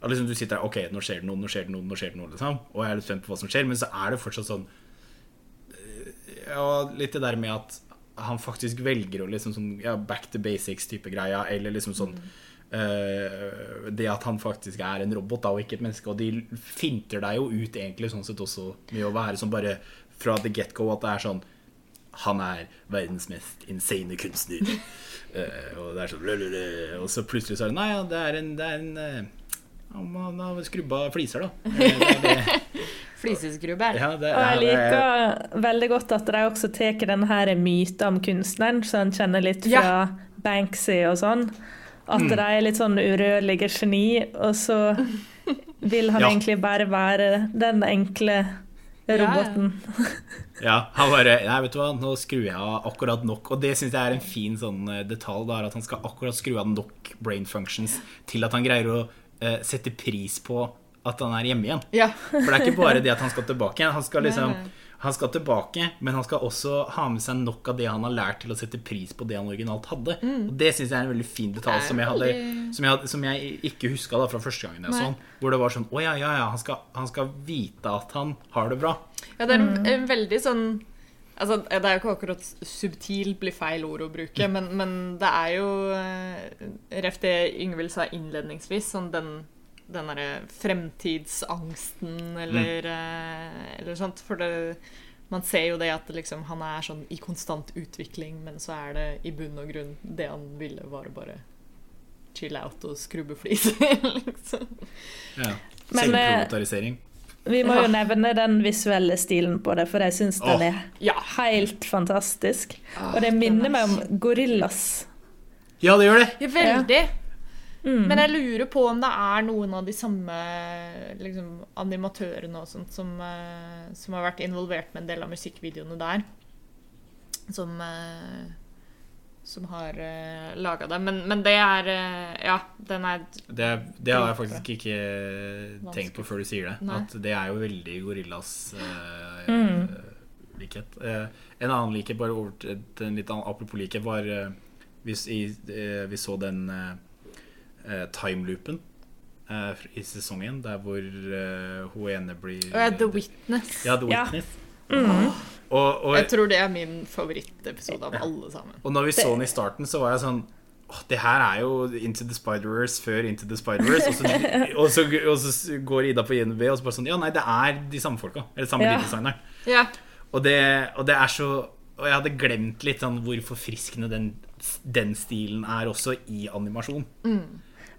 liksom du sitter der, ok, nå skjer det noe, nå skjer det noe, nå skjer det noe, liksom. Og jeg er litt spent på hva som skjer, men så er det fortsatt sånn eh, Ja, litt det der med at han faktisk velger å liksom sånn ja, back to basics-type greia, eller liksom sånn eh, Det at han faktisk er en robot da, og ikke et menneske. Og de finter deg jo ut egentlig sånn sett også med å være sånn bare fra the get-go at det er sånn Han er verdens mest insane kunstner. Eh, og det er sånn Og så plutselig så er det Nei, ja, det er en, det er en eh, han har skrubba fliser, da. [laughs] Eh, det er. Fliseskrubber. Ja, det, Og jeg ja, det- liker veldig godt at de også tar denne myten om kunstneren, så han kjenner litt fra Ja. Banksy og sånn. At Mm. de er litt sånn urørlige geni, og så vil han Ja. egentlig bare være den enkle. Roboten. [laughs] Ja, han bare Nei, vet du hva, nå skrur jeg av akkurat nok. Og det syns jeg er en fin sånn eh, detalj. Da, at han skal akkurat skru av nok brain functions til at han greier å uh, sette pris på at han er hjemme igjen. Ja. For det er ikke bare [laughs] det at han skal tilbake. igjen. Han skal liksom Nei, nei. Han skal tilbake, men han skal også ha med seg nok av det han har lært til å sette pris på det han originalt hadde. Og det syns jeg er en veldig fin detalj som jeg, hadde, som jeg, hadde, som jeg ikke huska fra første gangen jeg så han. Hvor det var sånn Å ja, ja, ja, han skal, han skal vite at han har det bra. Ja, det er en, en veldig sånn Altså, Det er jo ikke akkurat subtilt blir feil ord å bruke, men, men det er jo eh, Ref det Yngvild sa innledningsvis, sånn den, den derre fremtidsangsten eller, eh, eller sånt. For det, man ser jo det at liksom, han er sånn i konstant utvikling, men så er det i bunn og grunn det han ville, var å bare chill out og skrubbe fliser, [laughs] liksom. Ja. Men, eh, Vi må Ja. jo nevne den visuelle stilen på det, for jeg syns den er Ja. helt fantastisk. Åh, Og det minner er meg om Gorillas. Ja, det gjør det! Ja, veldig. Mm. Men jeg lurer på om det er noen av de samme liksom, animatørene og sånt som, eh, som har vært involvert med en del av musikkvideoene der. Som, eh, som har uh, laga det. Men, men det er eh, Ja, den er Det, det har jeg faktisk ikke tenkt på før du sier det. Nei. At det er jo veldig gorillas uh, Mm. likhet. Uh, en annen likhet, bare over til en litt annen apropos likhet, var uh, hvis i, eh, vi så den eh, timeloopen eh, i sesongen, der hvor eh, hun ene blir Uh, The Witness. Ja, The Ja. Witness. Mm. Og, og, Jeg tror det er min favorittepisode av alle sammen. og når vi så den i starten, så var jeg sånn Åh, det her er jo Into the Spider-Verse før Into the Spider-Verse. Og, så- og, [laughs] og så går Ida på INB og så bare sånn Ja, nei, det er de samme folka. Eller samme Ja. designeren. Ja. Og det, og det er så Og jeg hadde glemt litt sånn hvor forfriskende den, den stilen er også i animasjon.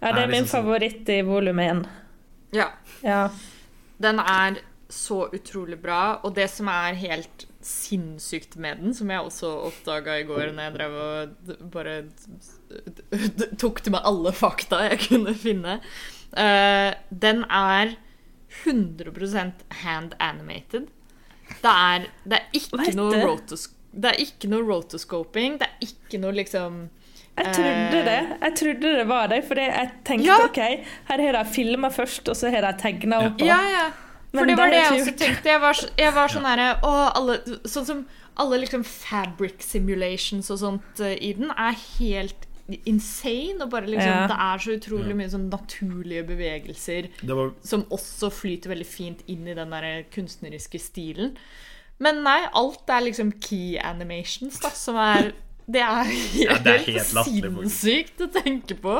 Ja, det Er er min liksom sånn- favoritt i volum én. ja. Ja. Den er så utrolig bra, og det som er helt sinnssykt med den, som jeg også oppdaga i går når jeg drev og bare tok til meg alle fakta jeg kunne finne, uh, den er 100% hand animated. Det er, det er ikke noe rotos det er ikke noe rotoscoping, det er ikke noe liksom Jeg trodde Eh. det. Jeg trodde det var det, fordi jeg tenkte Ja. OK, her har de filma først, og så har de tegna opp. Ja, ja. For det var det jeg også tenkte. Jeg var, jeg var sånn herre Å, alle Sånn som alle liksom fabric simulations og sånt eh, i den er helt insane. Og bare liksom Ja. Det er så utrolig mye sånn naturlige bevegelser var som også flyter veldig fint inn i den der kunstneriske stilen. Men nei, alt er liksom key animations, da, som er Det er helt, Ja, det er helt latterlig, sinnssykt å tenke på.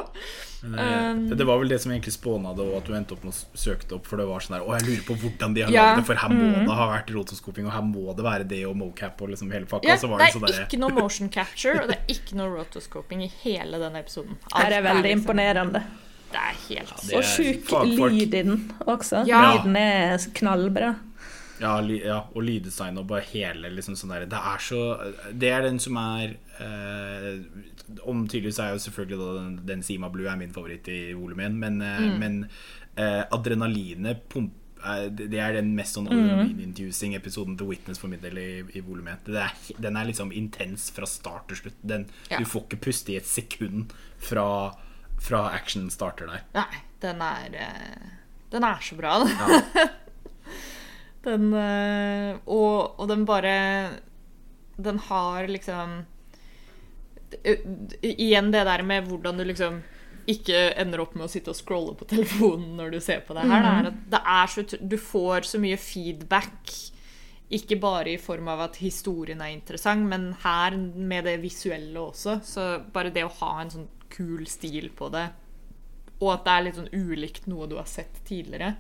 Men, eh, det var vel det som egentlig spåna det, og at du endte opp med å søke opp. For det var sånn der Å, jeg lurer på hvordan de har Ja. lagd det, for her må det ha vært rotoskoping, og her må det være det og mocap og liksom hele pakka. Ja, så var det det er sånn der, ikke noe motion capture, og det er ikke noe rotoscoping i hele den episoden. Alt [laughs] Her er veldig liksom- imponerende. Det er helt det Og er sjuk lyd i den også. Ja. Lyden er knallbra. Ja, ja, og lyddesign og bare hele liksom sånn der Det er så Det er den som er eh, Om tydeligvis er jo selvfølgelig da den, den Sima Blue er min favoritt i volumen, men, eh, men eh, adrenalinet pump eh, det er den mest sånn adrenalin-inducing episoden til Witness for min del i, i volumet. Den er liksom intens fra start til slutt. Den, Ja. Du får ikke puste i et sekund fra, fra action starter der. Nei, den er eh, Den er så bra, den. [laughs] den eh, og, og den bare Den har liksom eh, Igjen det der med hvordan du liksom ikke ender opp med å sitte og scrolle på telefonen når du ser på det her. Det er at det er så, du får så mye feedback. Ikke bare i form av at historien er interessant, men her med det visuelle også. Så bare det å ha en sånn kul stil på det, og at det er litt sånn ulikt noe du har sett tidligere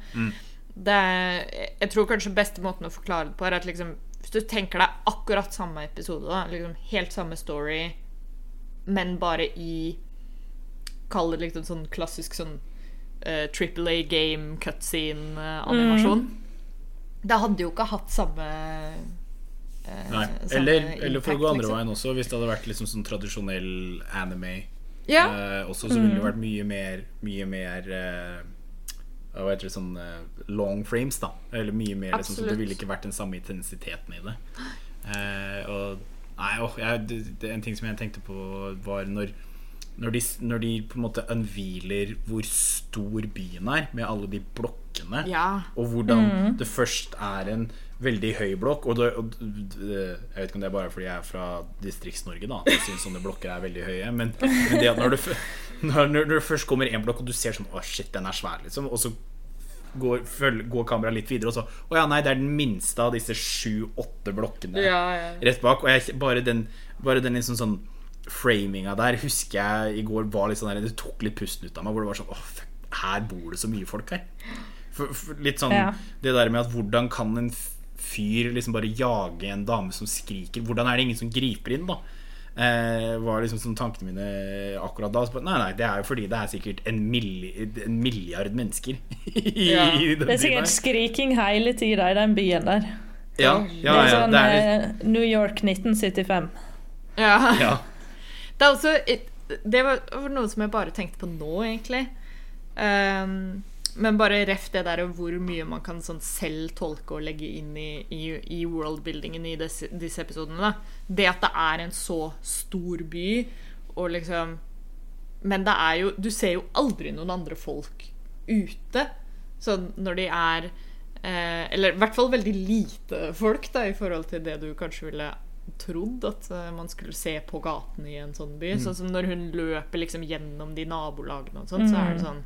det er, Jeg tror kanskje beste måten å forklare det på er at liksom hvis du tenker deg akkurat samme episode, da, liksom helt samme story, men bare i Kall det liksom sånn klassisk sånn uh, Triple A game cutscene-animasjon. Det hadde jo ikke hatt samme uh, Nei. samme Eller, eller for å gå andre liksom. veien også, hvis det hadde vært liksom sånn tradisjonell anime Ja. uh, også, så ville det vært mye mer Mye mer eh, Hva heter det sånn long frames, da. Eller mye mer liksom, så Det ville ikke vært den samme intensiteten i det. Eh, og Nei, oh, jeg, det, det en ting som jeg tenkte på, var når når de, når de på en måte unnhviler hvor stor byen er, med alle de blokkene, Ja. og hvordan det først er en veldig høy blokk og, det, og Jeg vet ikke om det er bare fordi jeg er fra Distrikts-Norge, da. Jeg syns sånne blokker er veldig høye. Men, men det at når du, når, når du først kommer en blokk, og du ser sånn Å, shit, den er svær, liksom. Og så går, føl, går kameraet litt videre, og så Å ja, nei, det er den minste av disse sju-åtte blokkene Ja, ja. rett bak. Og jeg, bare den, bare den liksom sånn framinga der husker jeg i går var litt sånn der, Det tok litt pusten ut av meg. Hvor det var sånn Åh, fuck, her bor det så mye folk her. For, for, litt sånn Ja. Det der med at hvordan kan en fyr liksom bare jage en dame som skriker? Hvordan er det ingen som griper inn, da? Eh, var liksom sånn tankene mine akkurat da. Så nei, nei, det er jo fordi det er sikkert en, milli, en milliard mennesker [laughs] i, Ja. i den Det er sikkert skriking hele tida i den byen der. Ja, ja, det ja, er sånn det er litt, eh, New York 1975. ja. ja. [laughs] Det er også Det var noe som jeg bare tenkte på nå, egentlig. Ehm, men bare ref det der hvor mye man kan sånn selv tolke og legge inn i, i, i worldbuildingen i disse, disse episodene. Da. Det at det er en så stor by, og liksom Men det er jo Du ser jo aldri noen andre folk ute. Sånn når de er eh, Eller i hvert fall veldig lite folk, da, i forhold til det du kanskje ville trodd at eh, man skulle se på gaten i en sånn by. Sånn som når hun løper liksom gjennom de nabolagene og sånn, så er det sånn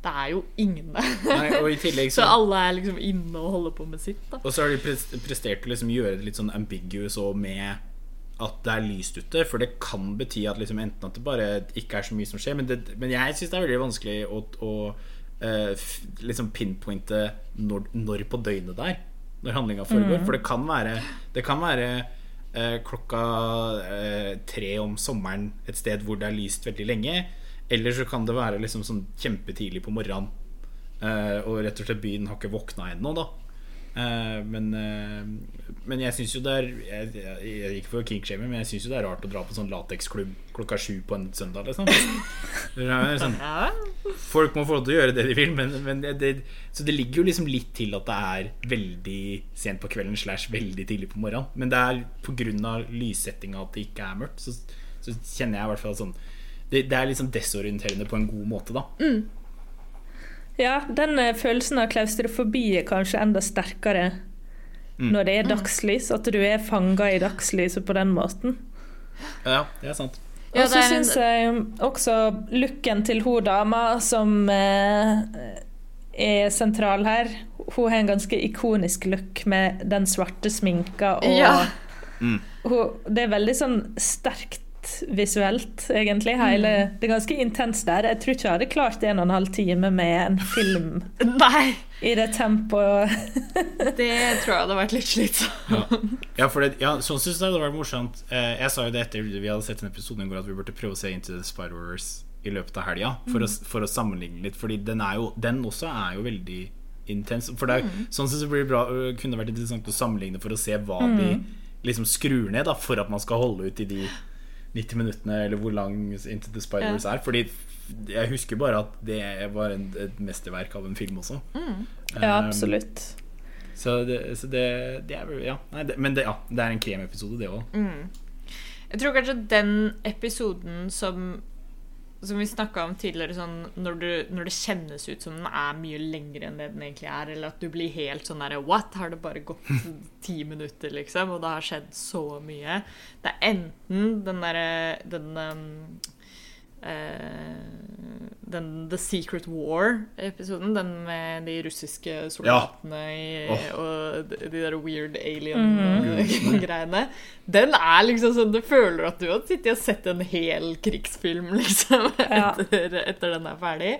Det er jo ingen der. [laughs] Så så alle er liksom inne og holder på med sitt, da. Og så har de prestert å liksom gjøre det litt sånn ambiguous og med at det er lyst ute. For det kan bety at liksom enten at det bare ikke er så mye som skjer. Men, det, men jeg syns det er veldig vanskelig å, å uh, liksom pinpointe når, når på døgnet det er. Når handlinga foregår. For det kan være, det kan være uh, klokka uh, tre om sommeren et sted hvor det er lyst veldig lenge. Eller så kan det være liksom sånn kjempetidlig på morgenen. Eh, og rett og slett byen har ikke våkna ennå, da. Eh, men, eh, men jeg syns jo det er Jeg, jeg, jeg Ikke for kinkshaming, men jeg syns jo det er rart å dra på sånn lateksklubb klokka sju på en søndag, liksom. [laughs] Sånn, folk må få lov til å gjøre det de vil, men, men det, Så det ligger jo liksom litt til at det er veldig sent på kvelden slash veldig tidlig på morgenen. Men det er pga. lyssettinga at det ikke er mørkt, så, så kjenner jeg i hvert fall sånn det, det er liksom desorienterende på en god måte, da. Ja, den eh, følelsen av klaustrofobi er kanskje enda sterkere når det er dagslys. At du er fanga i dagslyset på den måten. Ja, det er sant. Og så syns jeg også looken til hun dama som eh, er sentral her Hun har en ganske ikonisk look med den svarte sminka og Ja. hun, Det er veldig sånn sterkt visuelt, egentlig. Hele, det er ganske intenst der. Jeg tror ikke jeg hadde klart en og en halv time med en film [laughs] Nei! i det tempoet. [laughs] Det tror jeg hadde vært litt slitsomt. Ja, for det, ja, sånn synes jeg det hadde vært morsomt. Eh, jeg sa jo det etter vi hadde sett en episode i går, at vi burde prøve å se Into the Spider-Wars i løpet av helga. For, å, for å sammenligne litt. Fordi den, er jo, den også er jo veldig intens. For det er, sånn jeg blir det bra, øh, kunne vært interessant å sammenligne for å se hva de liksom skrur ned da, for at man skal holde ut i de 90 minuttene, eller hvor lang Into the Spider-Wars er. Fordi jeg husker bare at det var en, et mesterverk av en film også. Ja, Um, absolutt. så det, så det, det er vel Ja. Nei, det, men det, ja, det er en kremepisode, det òg. Jeg tror kanskje den episoden som som vi snakka om tidligere, sånn når, du, når det kjennes ut som den er mye lengre enn det den egentlig er, eller at du blir helt sånn derre What? Har det bare gått [laughs] ti minutter, liksom? Og det har skjedd så mye. Det er enten den derre Den um, den The Secret War-episoden, den med de russiske soldatene i, oh. og de, de der weird alien-greiene. [laughs] Den er liksom sånn Du føler at du har sittet og sett en hel krigsfilm, [laughs] liksom, Ja. etter, etter den er ferdig.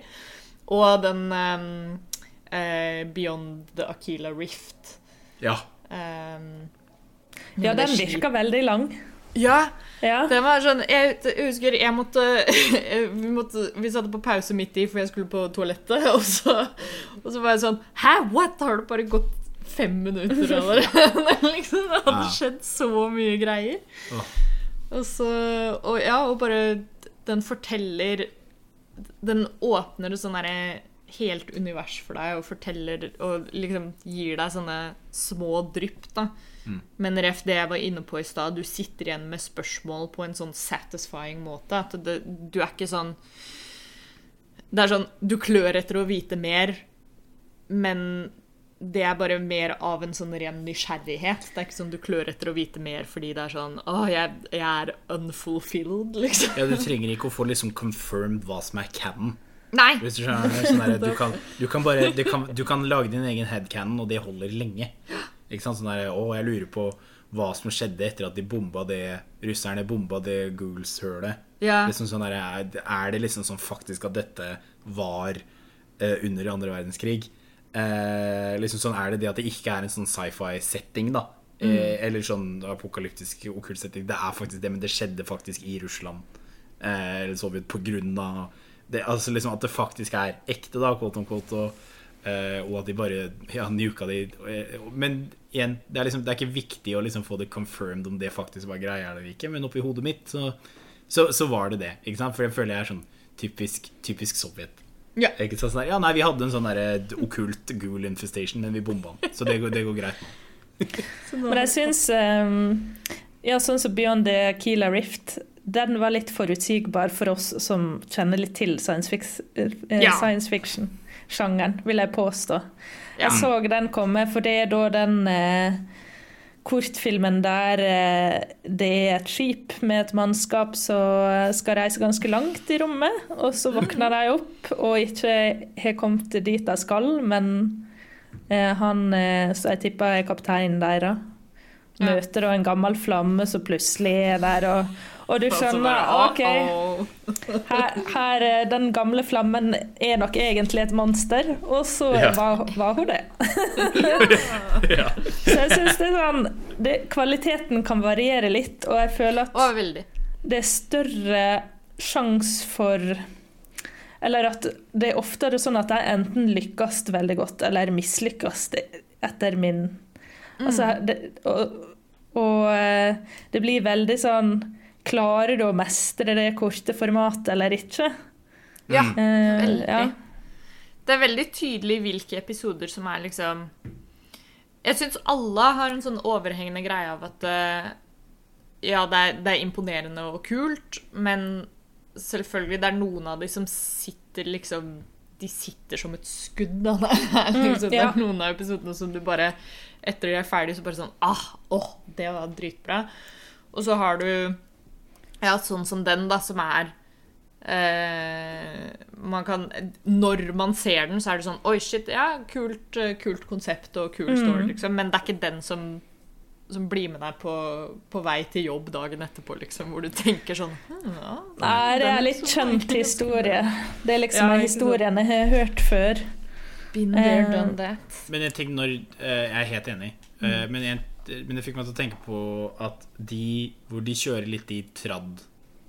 Og den um, eh, Beyond the Akila Rift. Ja. Um, Ja, den virker veldig lang. Ja, Ja. det var sånn Jeg, jeg husker jeg måtte [laughs] Vi, måtte vi satte på pause midt i, for jeg skulle på toalettet. [laughs] Og så, og så var jeg sånn Hæ, what? Har det bare gått fem minutter allerede? [laughs] liksom, det hadde Ja. skjedd så mye greier. Oh. Og så Og ja, og bare Den forteller Den åpner et sånn derre helt univers for deg og forteller og liksom gir deg sånne små drypp, da. Men ref det jeg var inne på i stad, du sitter igjen med spørsmål på en sånn satisfying måte. At det, du er ikke sånn Det er sånn Du klør etter å vite mer, men det er bare mer av en sånn ren nysgjerrighet. Det er ikke sånn du klør etter å vite mer fordi det er sånn Å, jeg, jeg er unfulfilled, liksom. ja, du trenger ikke å få liksom confirmed hva som er canon. Nei! Hvis du skjønner, er sånn der, du, [laughs] kan, du, kan bare, du, kan, du kan lage din egen headcanon, og det holder lenge. [gasps] Ikke sant? Sånn der, å, jeg lurer på hva som skjedde etter at de bomba det Russerne bomba det Googles-hølet. Ja. Liksom sånn der, er, det liksom sånn faktisk at dette var uh, under andre verdenskrig? Uh, liksom sånn Er det det at det ikke er en sånn sci-fi-setting, da? Eh, eller sånn apokalyptisk okkult setting. Det er faktisk det, men det skjedde faktisk i Russland. Eller Sovjet på grunn av det, altså liksom At det faktisk er ekte, da, quote on quote. Og, og at de bare ja, nuka de. Eh, Men igjen, det er, liksom, det er ikke viktig å liksom få det confirmed om det faktisk var greia eller ikke, men oppi hodet mitt så, så, så var det det. Ikke sant? For jeg føler jeg er sånn typisk, typisk Sovjet. Ja. Ikke sant? Sånn der, ja, nei, vi hadde en sånn der okkult gul infestation, men vi bomba den. Så det går, det går greit nå. [laughs] Men jeg syns um, Ja, sånn som Beyond the Kila Rift, den var litt forutsigbar for oss som kjenner litt til science, fix, eh, Ja. science fiction-sjangeren, vil jeg påstå. Jeg så den komme, for det er da den eh, kortfilmen der eh, det er et skip med et mannskap som skal reise ganske langt i rommet, og så våkner de opp og ikke har kommet dit de skal, men eh, han eh, som jeg tipper er kapteinen deres, Ja. møter da en gammel flamme som plutselig er der, og, og du skjønner OK. Her, her, eh, den gamle flammen er nok egentlig et monster, og så Ja. var, var hun det. [laughs] Ja. Så jeg syns det er sånn det, Kvaliteten kan variere litt, og jeg føler at det er større sjanse for Eller at det er oftere sånn at jeg enten lykkes veldig godt, eller mislykkes, etter min Altså, det, og, og eh, det blir veldig sånn Klarer du å mestre det korte formatet eller ikke? Ja, uh, veldig. ja. Det er veldig tydelig hvilke episoder som er liksom Jeg syns alle har en sånn overhengende greie av at uh, ja, det er, det er imponerende og kult, men selvfølgelig, det er noen av de som sitter liksom De sitter som et skudd. av [laughs] Det er, liksom, det ja. er noen av episodene som du bare Etter de er ferdige, så bare sånn ah, åh, det var dritbra. Og så har du ja, sånn som den, da, som er eh, man kan, Når man ser den, så er det sånn Oi, shit, ja, kult, eh, kult konsept og kul story, liksom. Men det er ikke den som, som blir med deg på, på vei til jobb dagen etterpå, liksom. Hvor du tenker sånn hm, ja, Nei, det er litt kjent historie. Det er liksom Ja, en ikke sant. historie jeg har hørt før. Been there, Eh, done that. Men en ting når eh, Jeg er helt enig, Mm. men, en, men det fikk meg til å tenke på at de hvor de kjører litt i tradd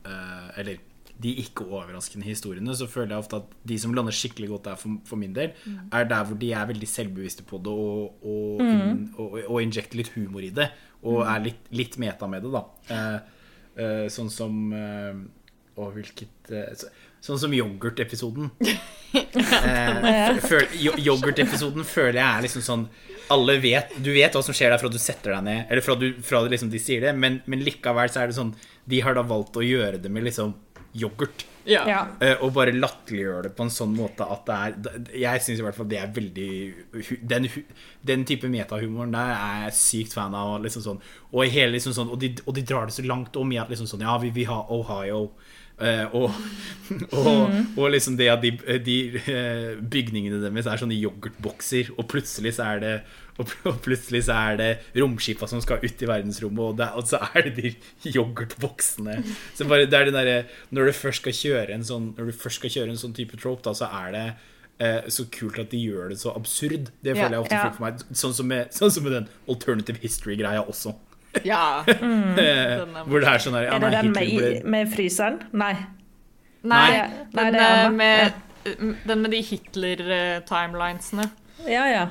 eh, Eller de ikke overraskende historiene, så føler jeg ofte at de som lander skikkelig godt der for, for min del, er der hvor de er veldig selvbevisste på det og, og, inn, og, og injekter litt humor i det. Og er litt, litt meta med det, da. Eh, eh, sånn som Og hvilket så, Sånn som yoghurt-episoden. [laughs] Eh, Yoghurt-episoden føler jeg er liksom sånn Alle vet Du vet hva som skjer der fra du setter deg ned, eller fra, du, fra liksom de sier det, men, men likevel så er det sånn De har da valgt å gjøre det med liksom yoghurt. Ja. Ja. Uh, Og bare latterliggjøre det på en sånn måte at det er Jeg syns i hvert fall det er veldig Den, den type metahumoren der er jeg sykt fan av. Liksom sånn, og, hele liksom sånn, og, de, og de drar det så langt om i at liksom sånn Ja, vi vil ha Ohio. Eh, og, [laughs] og, og liksom det at de, de eh, bygningene deres er sånne yoghurtbokser, og plutselig så er det og plutselig så er det romskipa som skal ut i verdensrommet, og, det, og så er det de yoghurtboksene. Så bare, det er den derre Når du først skal kjøre en sånn Når du først skal kjøre en sånn type trope, da, så er det eh, så kult at de gjør det så absurd. Det Ja, føler jeg ofte ja. for meg. Sånn som, med, sånn som med den alternative history-greia også. [laughs] ja. Mm. Hvor det er sånn her ja, Er det den med, med fryseren? Nei. Nei, Nei, den, det er eh, med, den med de Hitler-timelinesene. Ja, ja.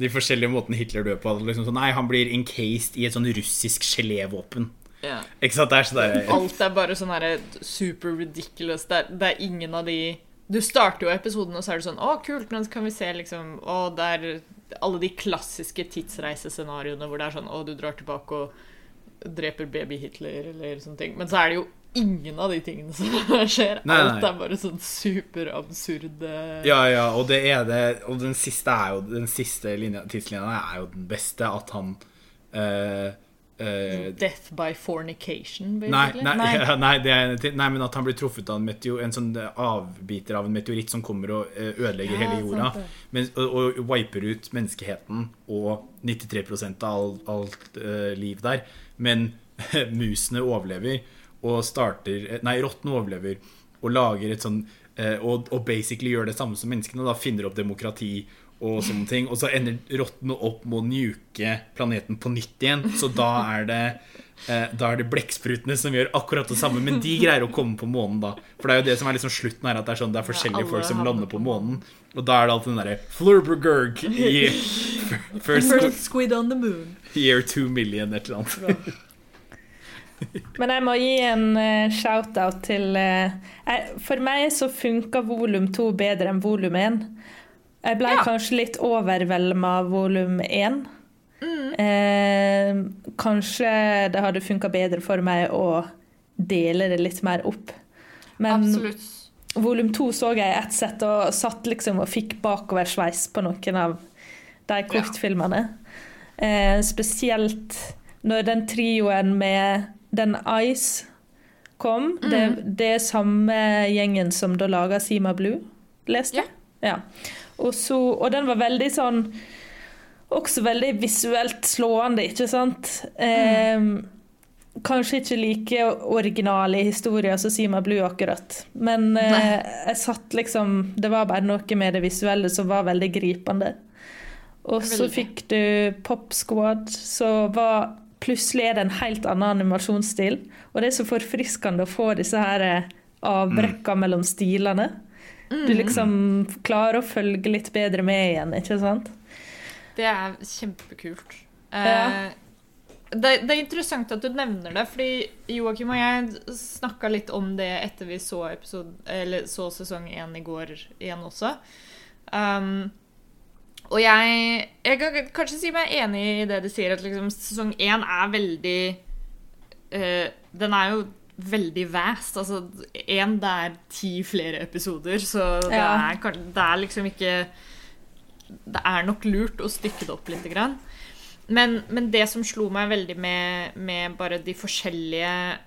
De forskjellige måtene Hitler dør på. Liksom sånn, nei, han blir encased i et sånn russisk gelévåpen. Ja. Ikke sant? Det er sånn der, Alt er bare sånn her super ridiculous. Det er, det er ingen av de Du starter jo episoden, og så er det sånn Å, kult, nå kan vi se liksom Å, det er alle de klassiske tidsreisescenarioene hvor det er sånn Å, du drar tilbake og dreper baby Hitler, eller sånne ting. Men så er det jo ingen av de tingene som [laughs] skjer. Nei, Alt er bare sånn superabsurde Ja, ja, og det er det Og den siste er jo Den siste linja, tidslinja er jo den beste, at han eh, eh, Death by fornication, Nei, basically. nei, [laughs] ja, nei, det er, nei, men at han blir truffet av en, meteor, en sånn avbiter av en meteoritt som kommer og eh, ødelegger Ja, hele jorda. Men, og, og wiper ut menneskeheten og 93% av alt, alt uh, liv der. Men [laughs] musene overlever og starter eh, Nei, rottene overlever og lager et sånn uh, og, og basically gjør det samme som menneskene. Da finner opp demokrati og sånne ting. Og så ender rottene opp med å nuke planeten på nytt igjen. Så da er det eh, Da er det blekksprutene som gjør akkurat det samme, men de greier å komme på månen da. For det er jo det som er liksom slutten her, at det er sånn Det er forskjellige ja, folk som lander på månen. Og da er det alltid den derre Flurbergurg i [laughs] first, First squid on the moon. year two million, et eller annet. [laughs] Men jeg må gi en uh, shout-out til uh, jeg, For meg så funka volum to bedre enn volum én. Jeg ble Ja. kanskje litt overvelda av volum én. Mm. Eh, kanskje det hadde funka bedre for meg å dele det litt mer opp. Men Absolutt. volum to så jeg i ett sett og satt liksom og fikk bakoversveis på noen av de kortfilmene. Eh, spesielt når den trioen med den Ice kom. Mm. Det, det er samme gjengen som da laga Sima Blue, leste jeg. Ja. Og, så, og den var veldig sånn Også veldig visuelt slående, ikke sant? Eh, kanskje ikke like originale historier som Sima Blue, akkurat. Men eh, jeg satt liksom Det var bare noe med det visuelle som var veldig gripende. Og så fikk du Pop Squad, så var Plutselig er det en helt annen animasjonsstil. Og det er så forfriskende å få disse her avbrekka avbrekka mellom stilene. Du liksom klarer å følge litt bedre med igjen, ikke sant? Det er kjempekult. Ja. Eh, det, det er interessant at du nevner det, fordi Joakim og jeg snakka litt om det etter vi så, episode, eller så sesong én i går igjen også. Um, og jeg, jeg kan kanskje si meg enig i det du sier, at liksom sesong én er veldig uh, Den er jo veldig vast. Altså én, det er ti flere episoder, så det, Ja. er, det er liksom ikke Det er nok lurt å stykke det opp litt. Grann. Men, men det som slo meg veldig med, med bare de forskjellige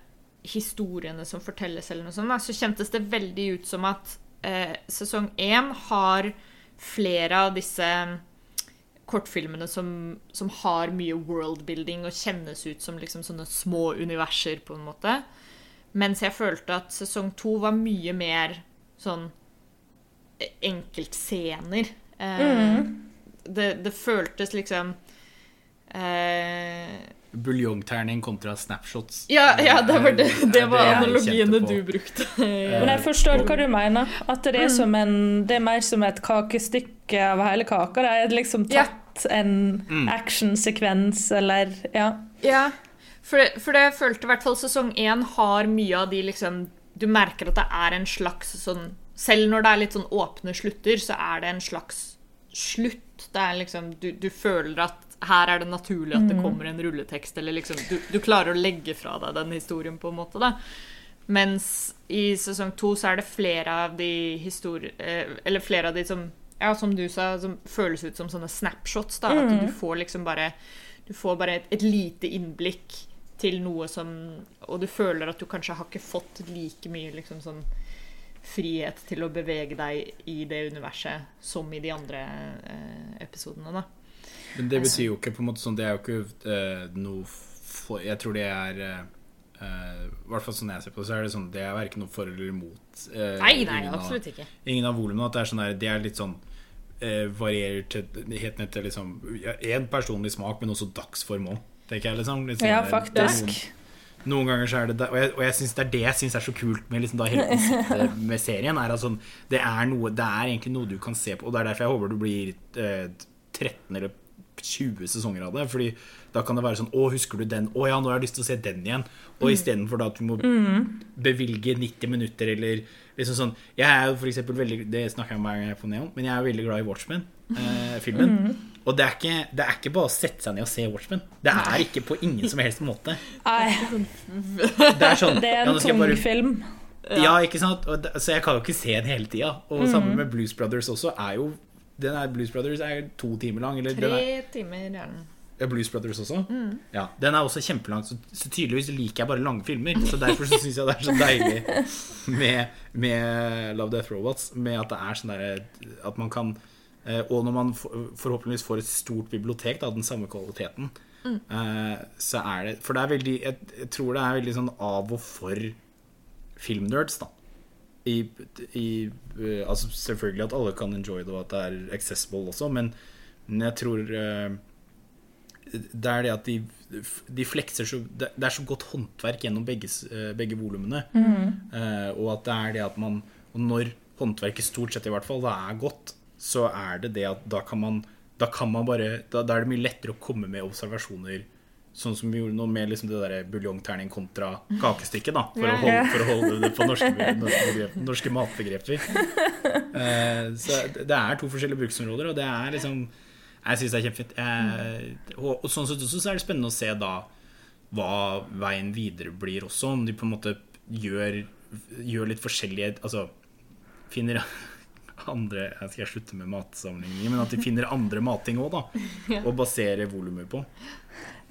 historiene som fortelles, eller noe sånt, da, så kjentes det veldig ut som at eh, sesong én har flere av disse kortfilmene som, som har mye worldbuilding og kjennes ut som liksom sånne små universer, på en måte. Mens jeg følte at sesong to var mye mer sånn enkeltscener. Eh, det, det føltes liksom eh, Buljongterning kontra snapshots. ja, ja, det var, det, det var analogiene du brukte. Men jeg forstår hva du mener. At det er, som en, det er mer som et kakestykke av hele kaka. Det er liksom Ja. tatt en actionsekvens eller Ja. Ja, for det, for det følte i hvert fall sesong én har mye av de liksom Du merker at det er en slags sånn Selv når det er litt sånn åpne slutter, så er det en slags slutt. Det er liksom Du, du føler at her er det naturlig at det kommer en rulletekst, eller liksom Du, du klarer å legge fra deg den historien, på en måte, da. Mens i sesong to så er det flere av de historier Eller flere av de som ja, som du sa, som føles ut som sånne snapshots. da, At du får liksom bare Du får bare et, et lite innblikk til noe som Og du føler at du kanskje har ikke fått like mye liksom sånn frihet til å bevege deg i det universet som i de andre eh, episodene, da. Men det betyr jo ikke på en måte sånn Det er jo ikke eh, noe for, Jeg tror det er eh, eh, I hvert fall sånn jeg ser på det, så er det sånn Det er verken noe for eller imot. eh, Nei, nei, absolutt ikke. Ingen av volumene. At det er sånn der, det er litt sånn eh, varierer til helt ned til liksom én personlig smak, men også dagsform òg, tenker jeg. liksom Litt sånn Ja, faktisk. Noen, noen ganger så er det der, Og jeg, og jeg synes det er det jeg syns er så kult med, liksom da helt, [laughs] med serien. Er at sånn, det, er noe, det er egentlig noe du kan se på, og det er derfor jeg håper du blir eh, 13 eller 20 sesonger av det. Fordi da kan det være sånn Å, husker du den? Å ja, nå har jeg lyst til å se den igjen. Og istedenfor da at du må bevilge 90 minutter eller liksom sånn Jeg er jo for eksempel veldig Det snakker jeg om hver gang jeg er på Neon, men jeg er veldig glad i Watchmen-filmen. Og det er, ikke, det er ikke bare å sette seg ned og se Watchmen. Det er ikke på ingen som helst måte. [laughs] Nei, Det er sånn det er en ja, tung bare- film. Ja, ikke sant? Og det, så jeg kan jo ikke se den hele tida. Og sammen med Blues Brothers også er jo den er Blues Brothers er to timer lang. Eller Tre er, timer gjerne. ja, Blues Brothers også? Ja, Den er også kjempelang, så, så tydeligvis liker jeg bare lange filmer. Så derfor så syns jeg det er så deilig [laughs] med, med Love Death Robots. Med at det er sånn derre At man kan Og når man forhåpentligvis får et stort bibliotek av den samme kvaliteten, mm. så er det For det er veldig jeg, tror det er veldig sånn av og for filmnerds, da. I, i, eh, altså selvfølgelig at alle kan enjoy det, og at det er accessible også, men, men jeg tror eh, det er det at de, de flekser så Det det er så godt håndverk gjennom begge, eh, begge volumene. Eh, og at det er det at man Og når håndverket stort sett i hvert fall da er godt, så er det det at da kan man Da kan man bare Da, da er det mye lettere å komme med observasjoner. Sånn som vi gjorde nå med liksom det der buljongterning kontra kakestykket, da. [laughs] For, Ja, å, holde, for å holde det på norske, [laughs] norske, begrep, norske matbegreper. Uh, så det er to forskjellige bruksområder, og det er liksom Jeg syns det er kjempefint. Uh, og, og sånn sett også så er det spennende å se da hva veien videre blir også, om de på en måte gjør, gjør litt forskjellige Altså finner andre jeg Skal slutte med matsammenligninger? Men at de finner andre matting òg, da. [laughs] Og baserer volumet på.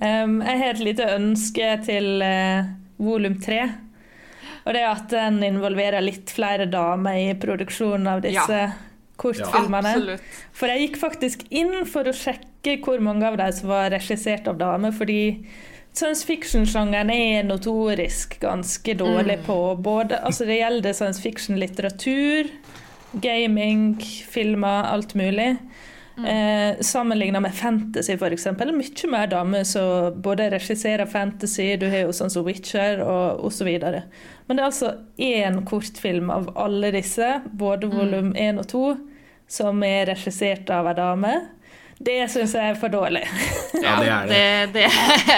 Um, jeg har et lite ønske til uh, volum tre. Og det er at den involverer litt flere damer i produksjonen av disse Ja. kortfilmene. Ja, For jeg gikk faktisk inn for å sjekke hvor mange av dem som var regissert av damer, fordi science fiction-sjangeren er notorisk ganske dårlig på både Altså det gjelder science fiction-litteratur, gaming, filmer, alt mulig. Eh, Sammenligna med fantasy, f.eks. Mye mer damer som både regisserer fantasy, du har jo sånn som Witcher og osv. Men det er altså én kortfilm av alle disse, både volum én og to, som er regissert av ei dame. Det syns jeg er for dårlig. Ja, det er det. Det, det,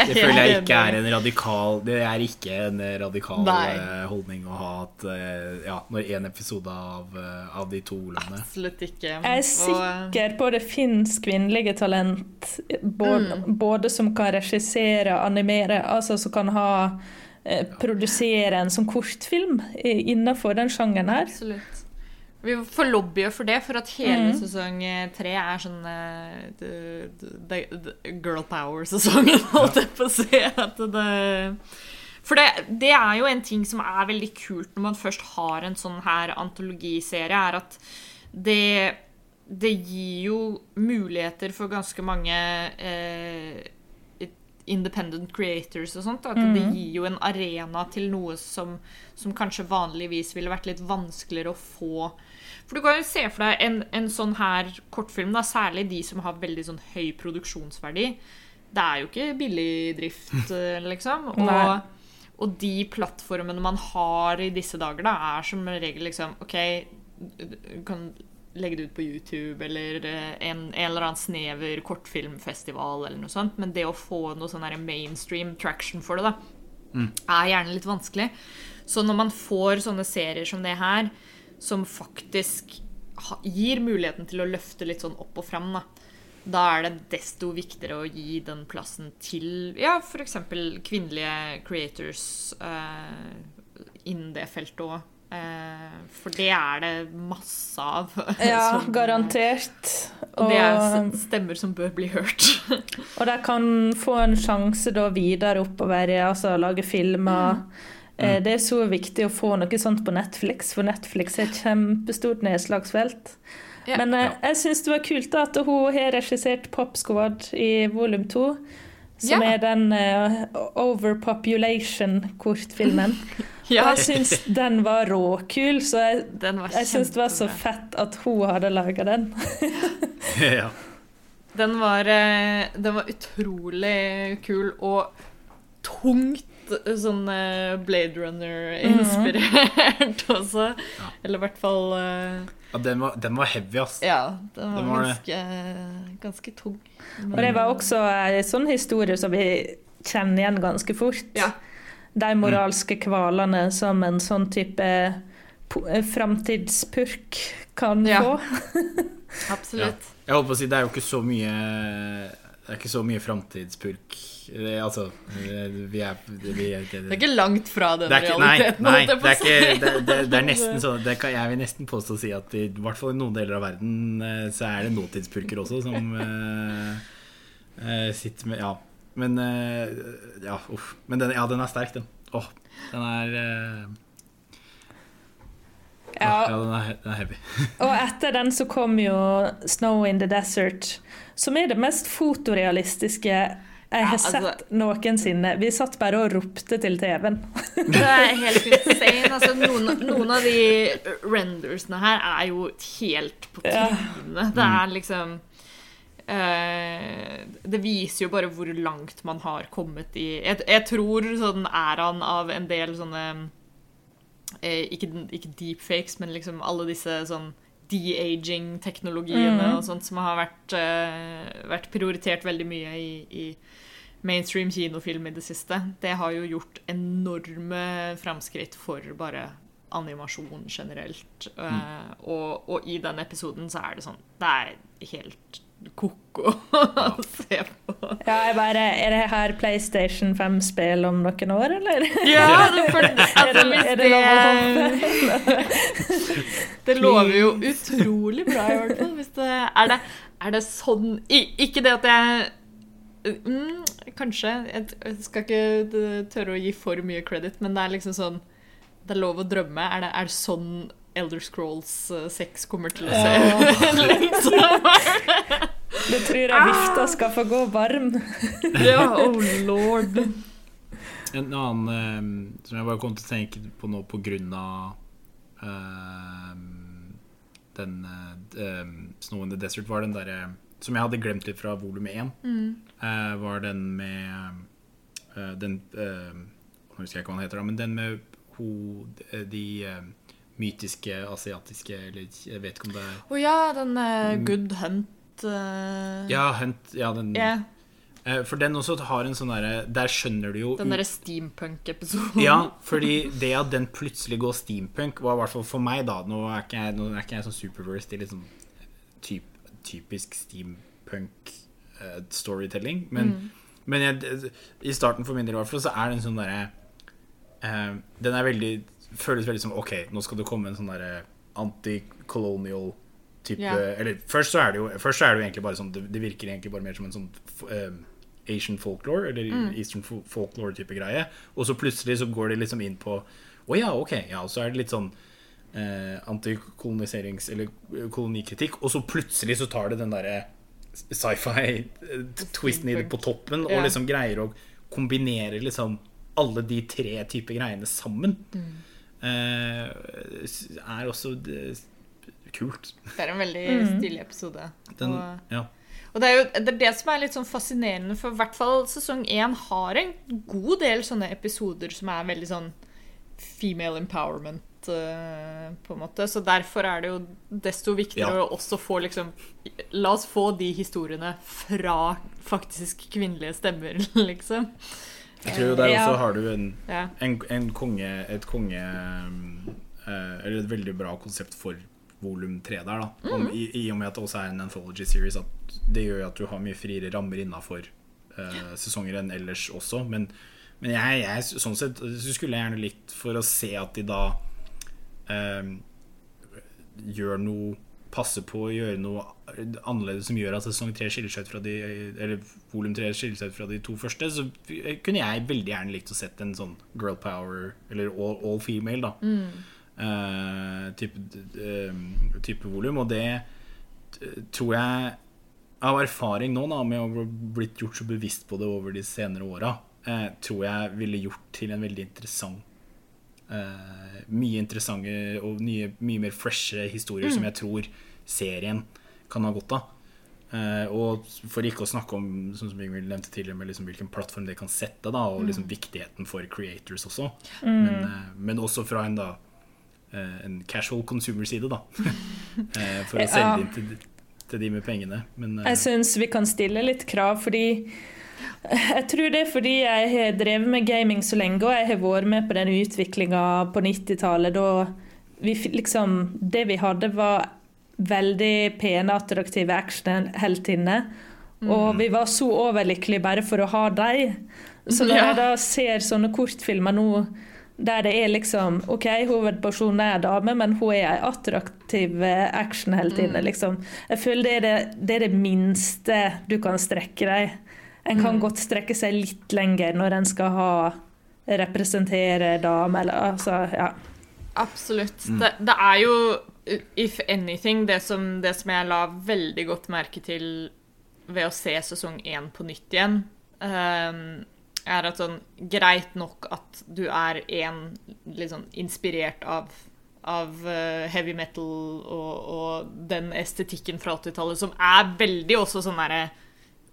Det føler jeg ikke er en radikal Det er ikke en radikal Nei. eh, holdning å ha at eh, ja, når én episode av, eh, av de to landene Absolutt ikke. Jeg er sikker på det fins kvinnelige talent både, både som kan regissere, animere, altså som kan ha eh, produsere en sånn kortfilm innenfor den sjangeren her. Absolutt. Vi får lobbye for det, for at hele mm. sesong eh, tre er sånn eh, girl power-sesongen, [laughs] holdt jeg på å si. Det, for det, det er jo en ting som er veldig kult når man først har en sånn her antologiserie, er at det, det gir jo muligheter for ganske mange eh, independent creators og sånt. At det gir jo en arena til noe som, som kanskje vanligvis ville vært litt vanskeligere å få. For du kan jo se for deg en, en sånn her kortfilm, da, særlig de som har veldig sånn høy produksjonsverdi. Det er jo ikke billig drift, [laughs] eh, liksom. Og, og de plattformene man har i disse dager, da, er som regel liksom OK, du kan legge det ut på YouTube eller eh, en, en eller annen snever kortfilmfestival eller noe sånt, men det å få noe sånn mainstream traction for det, da, er gjerne litt vanskelig. Så når man får sånne serier som det her, som faktisk gir muligheten til å løfte litt sånn opp og fram, da, da er det desto viktigere å gi den plassen til ja, f.eks. kvinnelige creators eh, innen det feltet òg. Eh, for det er det masse av. Ja, [laughs] som- garantert. Og det er stemmer som bør bli hørt. og de kan få en sjanse da videre oppover, altså lage filmer. Eh, Det er så viktig å få noe sånt på Netflix, for Netflix er et kjempestort nedslagsfelt. Ja. Men eh, jeg syns det var kult da at hun har regissert Pop Squad i volum to. Som Ja. er den eh, Overpopulation-kortfilmen. [laughs] Ja, Og jeg syns den var råkul, så jeg, den jeg syns det var så fett at hun hadde laga den. [laughs] ja. Den var, eh, den var utrolig kul og tungt sånn eh, Blade Runner-inspirert også. Ja. Eller i hvert fall eh, ja den, var, den var heavy, ass. Ja, den var, Den var ganske, ganske tung. Og det var også en sånn historie som vi kjenner igjen ganske fort. Ja. De moralske kvalene som en sånn type eh, framtidspurk kan Ja. få. Absolutt. Jeg holdt på å si, det er jo ikke så mye Det er ikke så mye framtidspurk. Det, altså Vi er vi, er- Det er ikke langt fra den det er ikke, realiteten. nei, nei det er, ikke, det, det, det er nesten sånn det kan, Jeg vil nesten påstå å si at i hvert fall i noen deler av verden eh, så er det nåtidspurker også som uh, eh, sitter med Ja. Men uh, Ja, uff. Men den, ja, den er sterk, den. Åh, den er uh, Ja, ja, den er, den er heavy. [laughs] og etter den så kom jo 'Snow in the Desert', som er det mest fotorealistiske jeg Ja, har altså- sett noensinne. Vi satt bare og ropte til TV-en. Det er helt insane. Altså, noen, noen av de rendersene her er jo helt på Ja. trynet. Det er liksom Uh, Det viser jo bare hvor langt man har kommet i Jeg, jeg tror sånn æraen av en del sånne uh, ikke, ikke deepfakes, men liksom alle disse sånn de-aging-teknologiene Mhm. og sånt som har vært, uh, vært prioritert veldig mye i, i mainstream kinofilm i det siste. Det har jo gjort enorme framskritt for bare animasjon generelt. Eh, og, og i den episoden så er det sånn Det er helt ko-ko å [laughs] se på. Ja, jeg bare Er det her PlayStation 5-spill om noen år, eller? Ja, [laughs] det, for, Er altså, det, hvis er det lov det, [laughs] det lover jo utrolig bra, i hvert fall. Hvis det, er, det, er det sånn Ikke det at jeg mm, Kanskje. Jeg, skal ikke eh, tørre å gi for mye credit, men det er liksom sånn Det er lov å drømme. Er det, er det sånn Elder Scrolls eh, 6 kommer til å se [laughs] liksom. Det tror jeg vifta skal få gå varm. [laughs] Ja, oh lord. En annen eh, som jeg bare kom til å tenke på nå på grunn av eh, den uh, Snow in the Desert, var den derre Som jeg hadde glemt litt fra volum 1, uh, var den med uh, Den eh, Nå husker jeg ikke hva den heter, da, men den med ho, de eh, mytiske asiatiske Eller jeg vet ikke om det er Å ja, den eh, Good Hunt eh, Ja, Hunt. Ja, den, eh, for den også har en sånn derre Der skjønner du jo Den derre steampunk-episoden. Ja, [laughs] fordi det at den plutselig går steampunk, var i hvert fall for meg, da Nå er ikke jeg, nå er ikke jeg sånn superversed i liksom typ, typisk steampunk eh, storytelling, men, men jeg, i starten for min del i hvert fall, så er den sånn derre eh, Den er veldig Føles veldig som OK, nå skal det komme en sånn derre anti-colonial type yeah. Eller først så er det jo Først så er det jo egentlig bare sånn Det, det virker egentlig bare mer som en sånn eh, Asian folklore, eller Eastern folklore-type greie. Og så plutselig så går det liksom inn på Å ja, ok. Ja, og så er det litt sånn eh, antikoloniserings- eller eh, kolonikritikk, og så plutselig så tar det den derre sci-fi-twisten eh, i det på toppen, og liksom greier å kombinere liksom alle de tre typer greiene sammen, mm. eh, er også det, kult. Det er en veldig mm. stilig episode. Den, og, ja. og, det er jo det, er det, som er litt sånn fascinerende, for i hvert fall sesong én har en god del sånne episoder som er veldig sånn female empowerment eh, på en måte, Så derfor er det jo desto viktigere Ja. å også få liksom La oss få de historiene fra faktisk kvinnelige stemmer, [laughs] liksom. Jeg tror jo der Ja. også har du en Ja. en, en konge, et konge eh, Eller et veldig bra konsept for volum tre der, da. Om, i, I og med at det også er en anthology series, at det gjør jo at du har mye friere rammer innafor uh, sesonger enn ellers også. Men, men jeg, jeg sånn sett så skulle jeg gjerne likt for å se at de da eh, gjør noe Passer på å gjøre noe annerledes som gjør at sesong tre skiller seg ut fra de Eller volum tre skiller seg ut fra de to første, så kunne jeg veldig gjerne likt å sett en sånn girl power, eller all, all female, da. eh, type, eh, type volum. Og det eh, tror jeg av erfaring nå, da, med å ha blitt gjort så bevisst på det over de senere åra, eh, tror jeg ville gjort til en veldig interessant eh, Mye interessante og nye, mye mer freshe historier som jeg tror serien kan ha godt av. Uh, og for ikke å snakke om sånn som Ingrid nevnte tidligere med liksom hvilken plattform det kan sette, da, og liksom viktigheten for creators også. Men, uh, men også fra en da en casual consumer-side, da. [laughs] For å Ja. inn til, til de med pengene. Men Jeg syns vi kan stille litt krav, fordi [laughs] jeg tror det er fordi jeg har drevet med gaming så lenge, og jeg har vært med på den utviklinga på 90-tallet da vi liksom Det vi hadde, var veldig pene, attraktive actionheltinner. Og vi var så overlykkelige bare for å ha dem. Så når jeg da ser sånne kortfilmer nå der det er liksom OK, hovedpersonen er dame, men hun er ei attraktiv actionheltinne, liksom. Jeg føler det er det, det er det minste du kan strekke deg. En kan godt strekke seg litt lenger når en skal ha representere dame, eller altså Ja. Absolutt. Det, det er jo, if anything, det som, det som jeg la veldig godt merke til ved å se sesong én på nytt igjen, ehm, er at sånn Greit nok at du er én litt sånn inspirert av av eh, heavy metal og, og den estetikken fra 80-tallet, som er veldig også sånn derre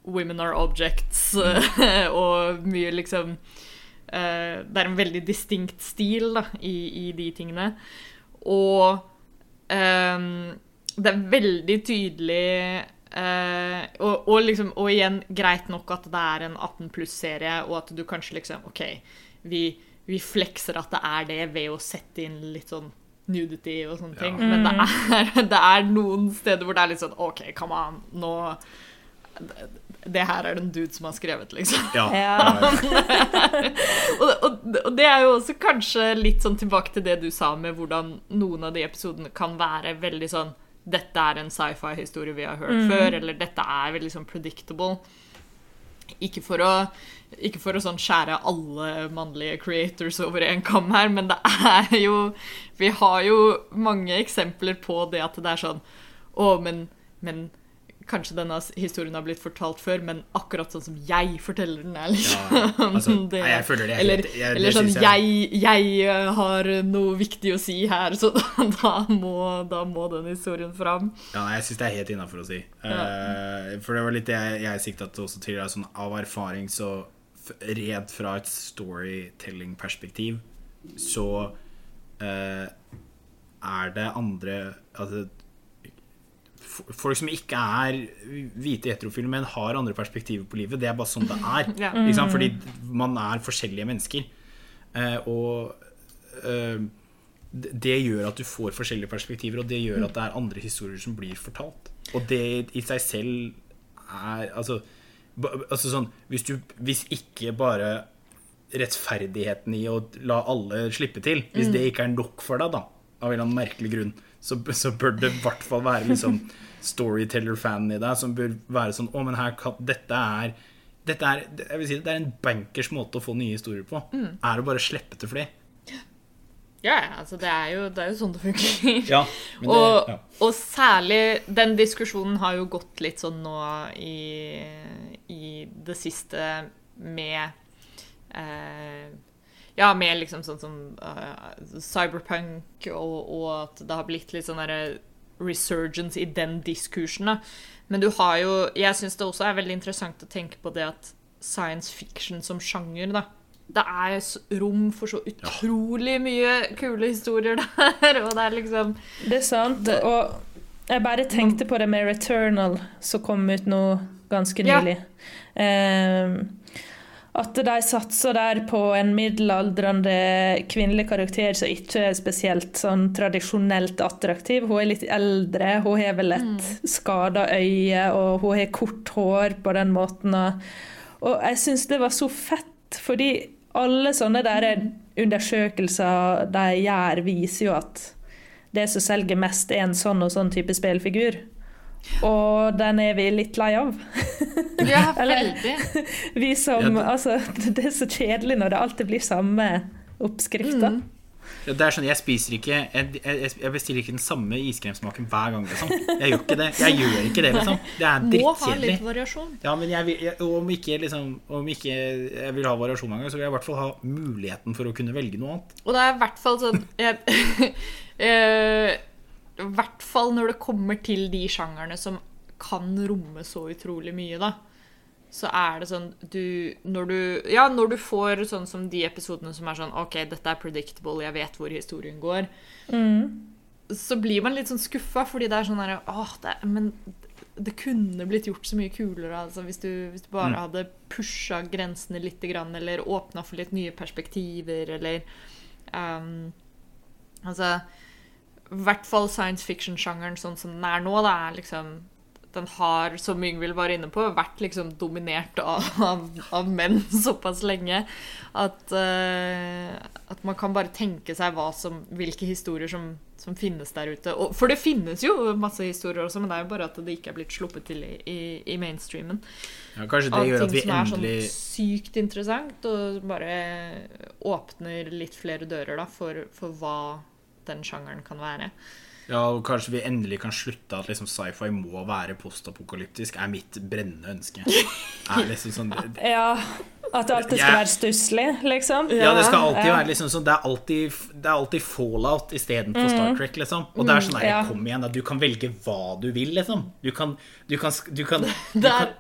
Women are objects, [laughs] og mye liksom uh, Det er en veldig distinkt stil da, i, i de tingene. Og um, det er veldig tydelig uh, og, og, liksom, og igjen, greit nok at det er en 18 pluss-serie, og at du kanskje liksom OK, vi, vi flekser at det er det ved å sette inn litt sånn nudity og sånne ting. Men det er, [laughs] det er noen steder hvor det er litt sånn OK, come on, nå Det her er det en dude som har skrevet, liksom. Ja. Ja. [laughs] Og, og, og det er jo også kanskje litt sånn tilbake til det du sa med hvordan noen av de episodene kan være veldig sånn Dette er en sci-fi-historie vi har hørt før, eller dette er veldig sånn predictable. Ikke for å, ikke for å sånn skjære alle mannlige creators over en kam her, men det er jo Vi har jo mange eksempler på det at det er sånn Å, men, men kanskje denne historien har blitt fortalt før, men akkurat sånn som jeg forteller den, er liksom Ja, [laughs] altså, det. nei, jeg føler det er eller, jeg- det eller sånn jeg, jeg- eh, har noe viktig å si her, [laughs] så da, da, må, da må den historien fram. Ja, jeg syns det er helt innafor å si. Eh, for det var litt det jeg, jeg sikta til også tidligere. Sånn, av erfaring så Redd fra et storytelling-perspektiv, så uh, er det andre Altså Folk som ikke er hvite heterofile, men har andre perspektiver på livet. Det er bare sånn det er. Ja. liksom. Fordi man er forskjellige mennesker. Eh, og eh, det gjør at du får forskjellige perspektiver, og det gjør at det er andre historier som blir fortalt. Og det i seg selv er Altså, altså sånn hvis, du, hvis ikke bare rettferdigheten i å la alle slippe til Hvis det ikke er nok for deg, da, av en eller annen merkelig grunn, så, så bør det i hvert fall være liksom storyteller-fanen i deg som bør være sånn Å, men her kan Dette er dette er, jeg vil si, det er en bankers måte å få nye historier på. Er å bare slippe til flere. Ja, altså det er jo, det er jo sånn det funker. Ja, det, og, ja. og særlig Den diskusjonen har jo gått litt sånn nå i, i det siste med eh, Ja, med liksom sånn som uh, cyberpunk, og, og at det har blitt litt sånn derre resurgence i den diskursen. da. Men du har jo Jeg syns det også er veldig interessant å tenke på det at science fiction som sjanger, da det er rom for så utrolig mye kule historier [laughs] der, og det er liksom Det er sant. Og jeg bare tenkte på det med Returnal, som kom ut nå ganske nylig. Ja. nylig. At de satser der på en middelaldrende kvinnelig karakter som ikke er spesielt sånn tradisjonelt attraktiv. Hun er litt eldre, hun har vel et skada øye, og hun har kort hår på den måten. Og, og jeg syns det var så fett, fordi alle sånne der undersøkelser de gjør, viser jo at det som selger mest, er en sånn og sånn type spillfigur. Og den er vi litt lei av. [laughs] Ja, [laughs] Eller- veldig. Vi som, Ja, det- altså, [laughs] det er så kjedelig når det alltid blir samme oppskrifter. Ja, det er sånn, Jeg spiser ikke Jeg, jeg, bestiller ikke den samme iskremsmaken hver gang. liksom Jeg gjør ikke det. Jeg gjør ikke det, liksom. Det er Må ha drittkjedelig. litt. Ja, men jeg vil, jeg, om, ikke, liksom, om ikke jeg vil ha variasjon mange ganger, så vil jeg i hvert fall ha muligheten for å kunne velge noe annet. Og det er i hvert fall sånn jeg, eh, I hvert fall når det kommer til de sjangerne som kan romme så utrolig mye, da. Så er det sånn du Når du Ja, når du får sånn som de episodene som er sånn OK, dette er predictable, jeg vet hvor historien går. Så blir man litt sånn skuffa, fordi det er sånn herre Åh, det, men det kunne blitt gjort så mye kulere altså, hvis, du, hvis du bare hadde pusha grensene litt, eller åpna for litt nye perspektiver, eller um, Altså I hvert fall science fiction-sjangeren sånn som den er nå, da, er liksom den har, som Yngvild var inne på, vært liksom dominert av, av, av menn [laughs] såpass lenge at, uh, at man kan bare tenke seg hva som, hvilke historier som, som finnes der ute. Og, for det finnes jo masse historier også, men det er jo bare at det ikke er blitt sluppet til i, i, i mainstreamen. Ja, kanskje det gjør at ting som er sånn sykt interessant, og bare åpner litt flere dører da, for, for hva den sjangeren kan være. Ja, og kanskje vi endelig kan slutte at liksom sci-fi må være postapokalyptisk, er mitt brennende ønske. [laughs] Er liksom sånn, Ja, at det alltid skal være stusslig, liksom. ja, det skal alltid Ja. være liksom sånn Det er alltid, det er alltid fallout istedenfor Star Trek, liksom. Og det er sånn der, ja. kom igjen, da. Du kan velge hva du vil, liksom. Du kan Du kan, du kan [laughs] du kan-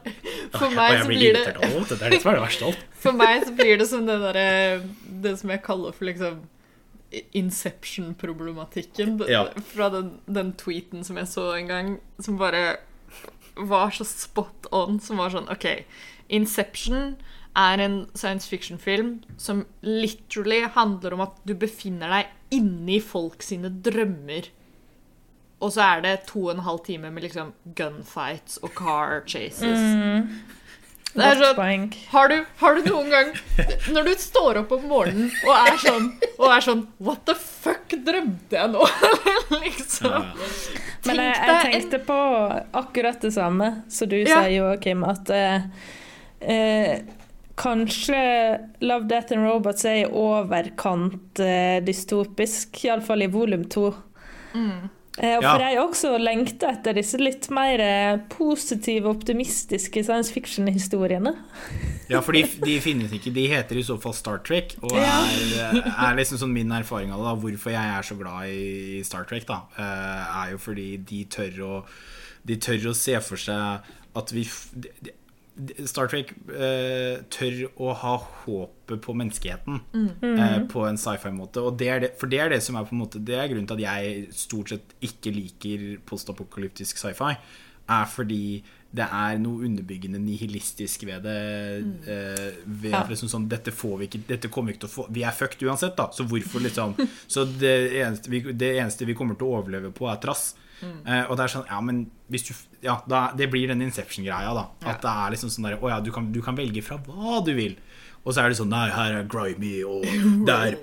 for meg så blir blir det det er det som er det verste av alt. [laughs] For meg så blir det som det derre Det som jeg kaller for liksom Inception-problematikken. Ja. Fra den, den tweeten som jeg så en gang, som bare var så spot on. Som var sånn OK, Inception er en science fiction-film som literally handler om at du befinner deg inni folk sine drømmer. Og så er det to og en halv time med liksom gunfights og car chases. Det er sånn, har du, har du noen gang Når du står opp om morgenen og er sånn, og er sånn What the fuck drømte jeg nå? [laughs] liksom. Ja. Men jeg, jeg tenkte på akkurat det samme som du Ja. sier, Joakim, at eh, eh, kanskje Love, Death and Robots er i overkant eh, dystopisk, iallfall i volum to. Mm. Eh, for jeg også lengter etter disse litt mer eh, positive, optimistiske science fiction-historiene. [laughs] Ja, for de, de finnes ikke. De heter i så fall Star Trek. Og er, er liksom sånn min erfaring av det, da, hvorfor jeg er så glad i Star Trek, da, eh, er jo fordi de tør å De tør å se for seg at vi Star Trek eh, tør å ha håpet på menneskeheten eh, på en sci-fi-måte. Og det er det, For det er det som er på en måte Det er grunnen til at jeg stort sett ikke liker postapokalyptisk sci-fi. Er fordi det er noe underbyggende nihilistisk ved det. eh, ved Ja. liksom sånn, dette får vi ikke Dette kommer vi ikke til å få Vi er fucked uansett, da. Så hvorfor [laughs] liksom Så det eneste vi, det eneste vi kommer til å overleve på, er trass. Eh, og det er sånn Ja, men hvis du Ja, da, det blir den Inception-greia, da. At det er liksom sånn der Å ja, du kan, du kan velge fra hva du vil. Og så er det sånn Nei, her er grimy, og [laughs] det er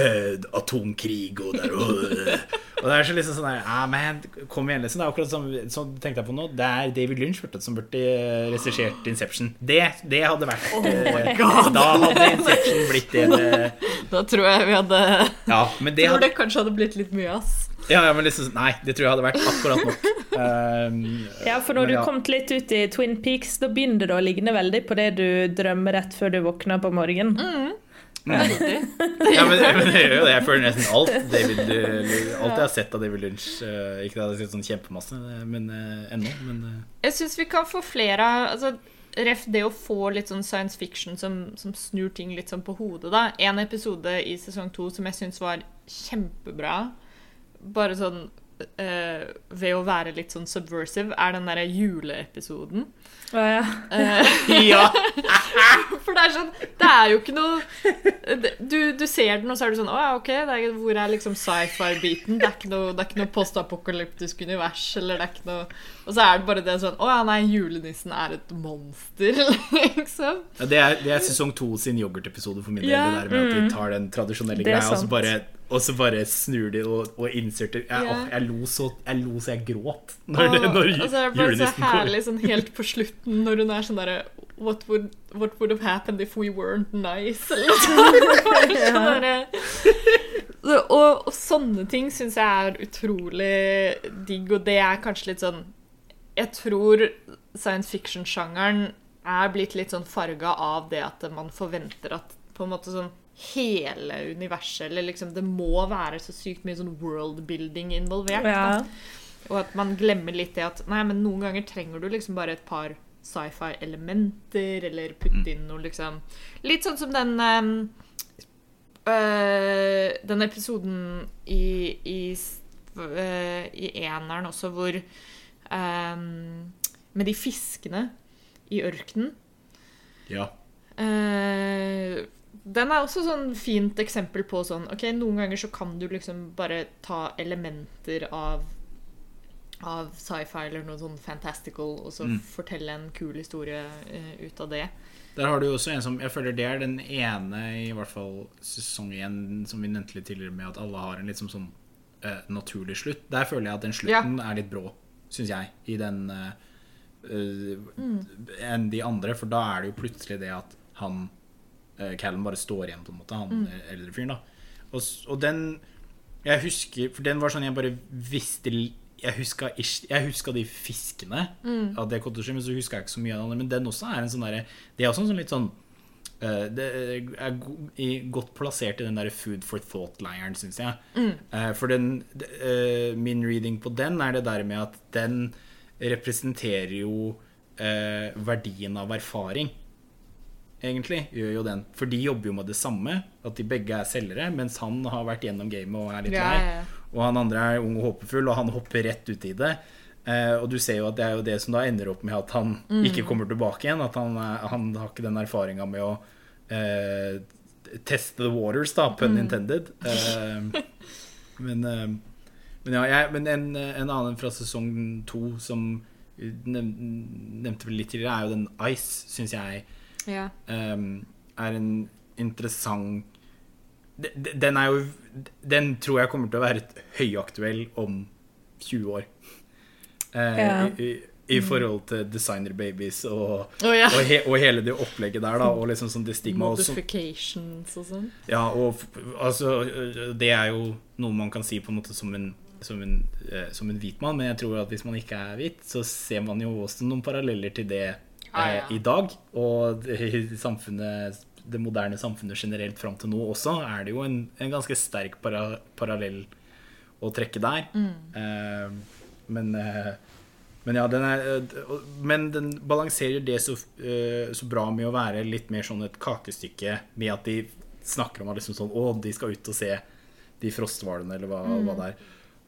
eh, atomkrig, og det er øh. Og det er så liksom sånn der ah, man, kom igjen, liksom. Det er akkurat som sånn tenkte jeg på nå. Det er David Lynch vet du, som burde eh, regissert Inception. Det, det hadde vært eh, Da hadde Inception blitt det det [laughs] Da tror jeg vi hadde Ja, men det Tror hadde det kanskje hadde blitt litt mye, ass. Ja, ja, men liksom, Nei, det tror jeg hadde vært akkurat nok. Um, Ja, for når men du ja. kom litt ut i Twin Peaks, da begynner det å ligne veldig på det du drømmer rett før du våkner på morgenen. [laughs] Ja, men, men det gjør jo det. Jeg føler nesten alt David, eh, Alt jeg har sett av David Lynch eh, Ikke at jeg har sett sånn kjempemasse, eh, men ennå. Men Jeg syns vi kan få flere av altså, Ref det å få litt sånn science fiction som, som snur ting litt sånn på hodet, da. En episode i sesong to som jeg syns var kjempebra, bare sånn uh, ved å være litt sånn subversive, er den derre juleepisoden. Å ja. Uh, Ja! [laughs] For det er sånn Det er jo ikke noe Du, du ser den, og så er du sånn Å ja, OK, det er, hvor er liksom sci-fi-biten? Det er ikke noe, det er ikke noe postapokalyptisk univers, eller det er ikke noe Og så er det bare det sånn Å ja, nei, julenissen er et monster, [laughs] liksom. Ja, det, er, det er sesong to sin yoghurtepisode for min del. Ja. Det der med at de tar den tradisjonelle Det greia, og så bare, og så bare snur de og, og inserter jeg, yeah. åh, jeg, lo så, jeg lo så jeg gråt når, det, Og, når og så er det bare så julenissen herlig sånn helt på slutten, når hun er sånn derre what would, what would have happened if we weren't nice? [laughs] Eller sånn [laughs] Så- og, og sånne ting syns jeg er utrolig digg, og det er kanskje litt sånn Jeg tror science fiction-sjangeren er blitt litt sånn farga av det at man forventer at på en måte sånn hele universet, eller liksom Det må være så sykt mye sånn world-building involvert. ja. Og at man glemmer litt det at Nei, men noen ganger trenger du liksom bare et par sci-fi-elementer, eller putte inn noe liksom Litt sånn som den ehm, øh, Den episoden i i, øh, i eneren også, hvor um, Med de fiskene i ørkenen. Ja. Uh, den er også sånn fint eksempel på sånn Ok, noen ganger så kan du liksom bare ta elementer av av sci-fi eller noe sånn fantastical, og så Mm. fortelle en kul historie ut av det. Der har du jo også en som Jeg føler det er den ene, i hvert fall sesong én, som vi nevnte litt tidligere, med at alle har en litt sånn, sånn uh, naturlig slutt. Der føler jeg at den slutten er litt brå, syns jeg, i den uh, mm. enn de andre. For da er det jo plutselig det at han uh, Callum bare står igjen, på en måte, han mm. eldre fyren, da. Og, og den Jeg husker For den var sånn jeg bare visste l- jeg huska, jeg huska de fiskene av det cottaget, men så huska jeg ikke så mye av det. Men den også er en sånn derre Det er også en sånn litt sånn uh, Det er godt plassert i den der food for thought-leiren, syns jeg. Eh, for den eh, Min reading på den er det der med at den representerer jo verdien av erfaring egentlig, gjør jo den. For de jobber jo med det samme, at de begge er selgere, mens han har vært gjennom gamet og er litt Ja, lei. ja, ja. Og han andre er ung og håpefull, og han hopper rett ut i det. Eh, og du ser jo at det er jo det som da ender opp med at han Mm. ikke kommer tilbake igjen. At han, han har ikke den erfaringa med å eh, teste the waters, da, Mm. pun intended. Eh, men, eh, men ja, jeg, men en, en annen fra sesong to som nev, nevnte vel litt tidligere, er jo den Ice, syns jeg Ja. um, er en interessant Den er jo Den tror jeg kommer til å være høyaktuell om 20 år. Eh, Ja. i, i, I forhold til designer babies og, oh, ja. og, he, og hele det opplegget der, da. Og liksom sånn det stigma og Modifications og sånn. ja, og altså Det er jo noe man kan si på en måte som en, som en, eh, som en hvit mann, men jeg tror at hvis man ikke er hvit, så ser man jo også noen paralleller til det eh, Ah, ja. i dag. Og i samfunnet, det moderne samfunnet generelt fram til nå også, er det jo en, en ganske sterk para, parallell å trekke der. Eh, men uh, men ja, den er uh, Men den balanserer det så, så bra med å være litt mer sånn et kakestykke, med at de snakker om at liksom sånn Å, de skal ut og se de frosthvalene, eller hva, hva det er.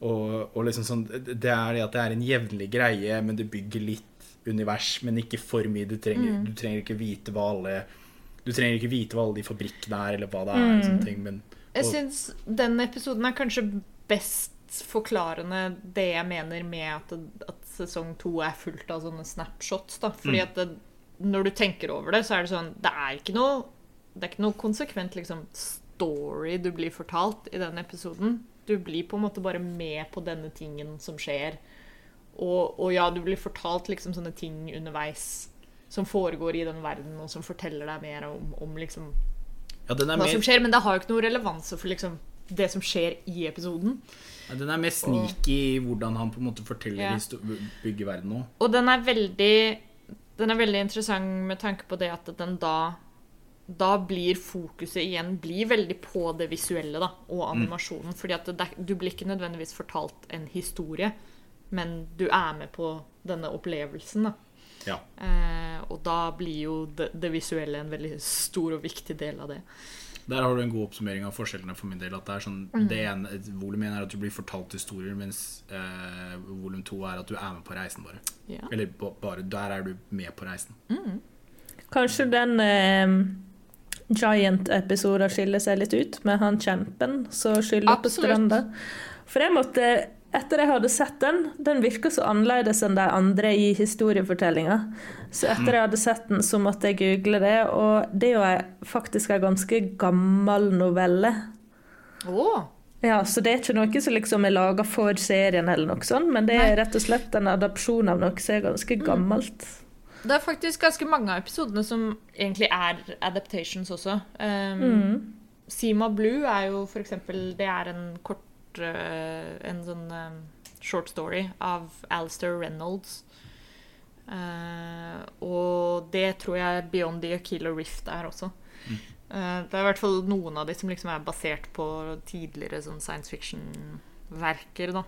Og, og liksom sånn Det er det at det er en jevnlig greie, men det bygger litt univers, men ikke for mye. Du trenger, du trenger ikke vite hva alle Du trenger ikke vite hva alle de fabrikkene er, eller hva det er. Mm. ting, men, Jeg syns den episoden er kanskje best forklarende det jeg mener med at, at sesong to er fullt av sånne snapshots. Da. Fordi at det, når du tenker over det, så er det sånn Det er ikke noe, det er ikke noe konsekvent liksom, story du blir fortalt i den episoden. Du blir på en måte bare med på denne tingen som skjer. Og, og ja, du blir fortalt liksom sånne ting underveis som foregår i den verden, og som forteller deg mer om, om liksom ja, den hva mer som skjer, men det har jo ikke noe relevanse for liksom det som skjer i episoden. Ja, den er mer sneaky i hvordan han på en måte forteller Ja. bygger verden nå. Og den er veldig Den er veldig interessant med tanke på det at den da da blir fokuset igjen blir veldig på det visuelle da, og animasjonen. fordi at det, du blir ikke nødvendigvis fortalt en historie, men du er med på denne opplevelsen. da. Ja. Eh, og da blir jo det, det visuelle en veldig stor og viktig del av det. Der har du en god oppsummering av forskjellene for min del. At det er sånn, Mm. det ene, Volum 1 er at du blir fortalt historier, mens eh, volum 2 er at du er med på reisen, bare. Ja. Eller ba- bare der er du med på reisen. Kanskje den eh, Giant-episoden skiller seg litt ut, med han kjempen som skyller på stranda. For jeg måtte, etter jeg hadde sett den, den virka så annerledes enn de andre i historiefortellinga. Så etter jeg hadde sett den, så måtte jeg google det, og det er jo faktisk en ganske gammel novelle. Oh. Ja, Så det er ikke noe som liksom er laga for serien, eller noe sånt, men det er rett og slett en adopsjon av noe som er ganske gammelt. Det er faktisk ganske mange av episodene som egentlig er adaptations også. Um, Sima Blue er jo for eksempel Det er en kort eh, En sånn um, short story av Alistair Reynolds. Eh, og det tror jeg Beyond the Aquila Rift er også. Eh, det er i hvert fall noen av de som liksom er basert på tidligere sånn science fiction-verker, da.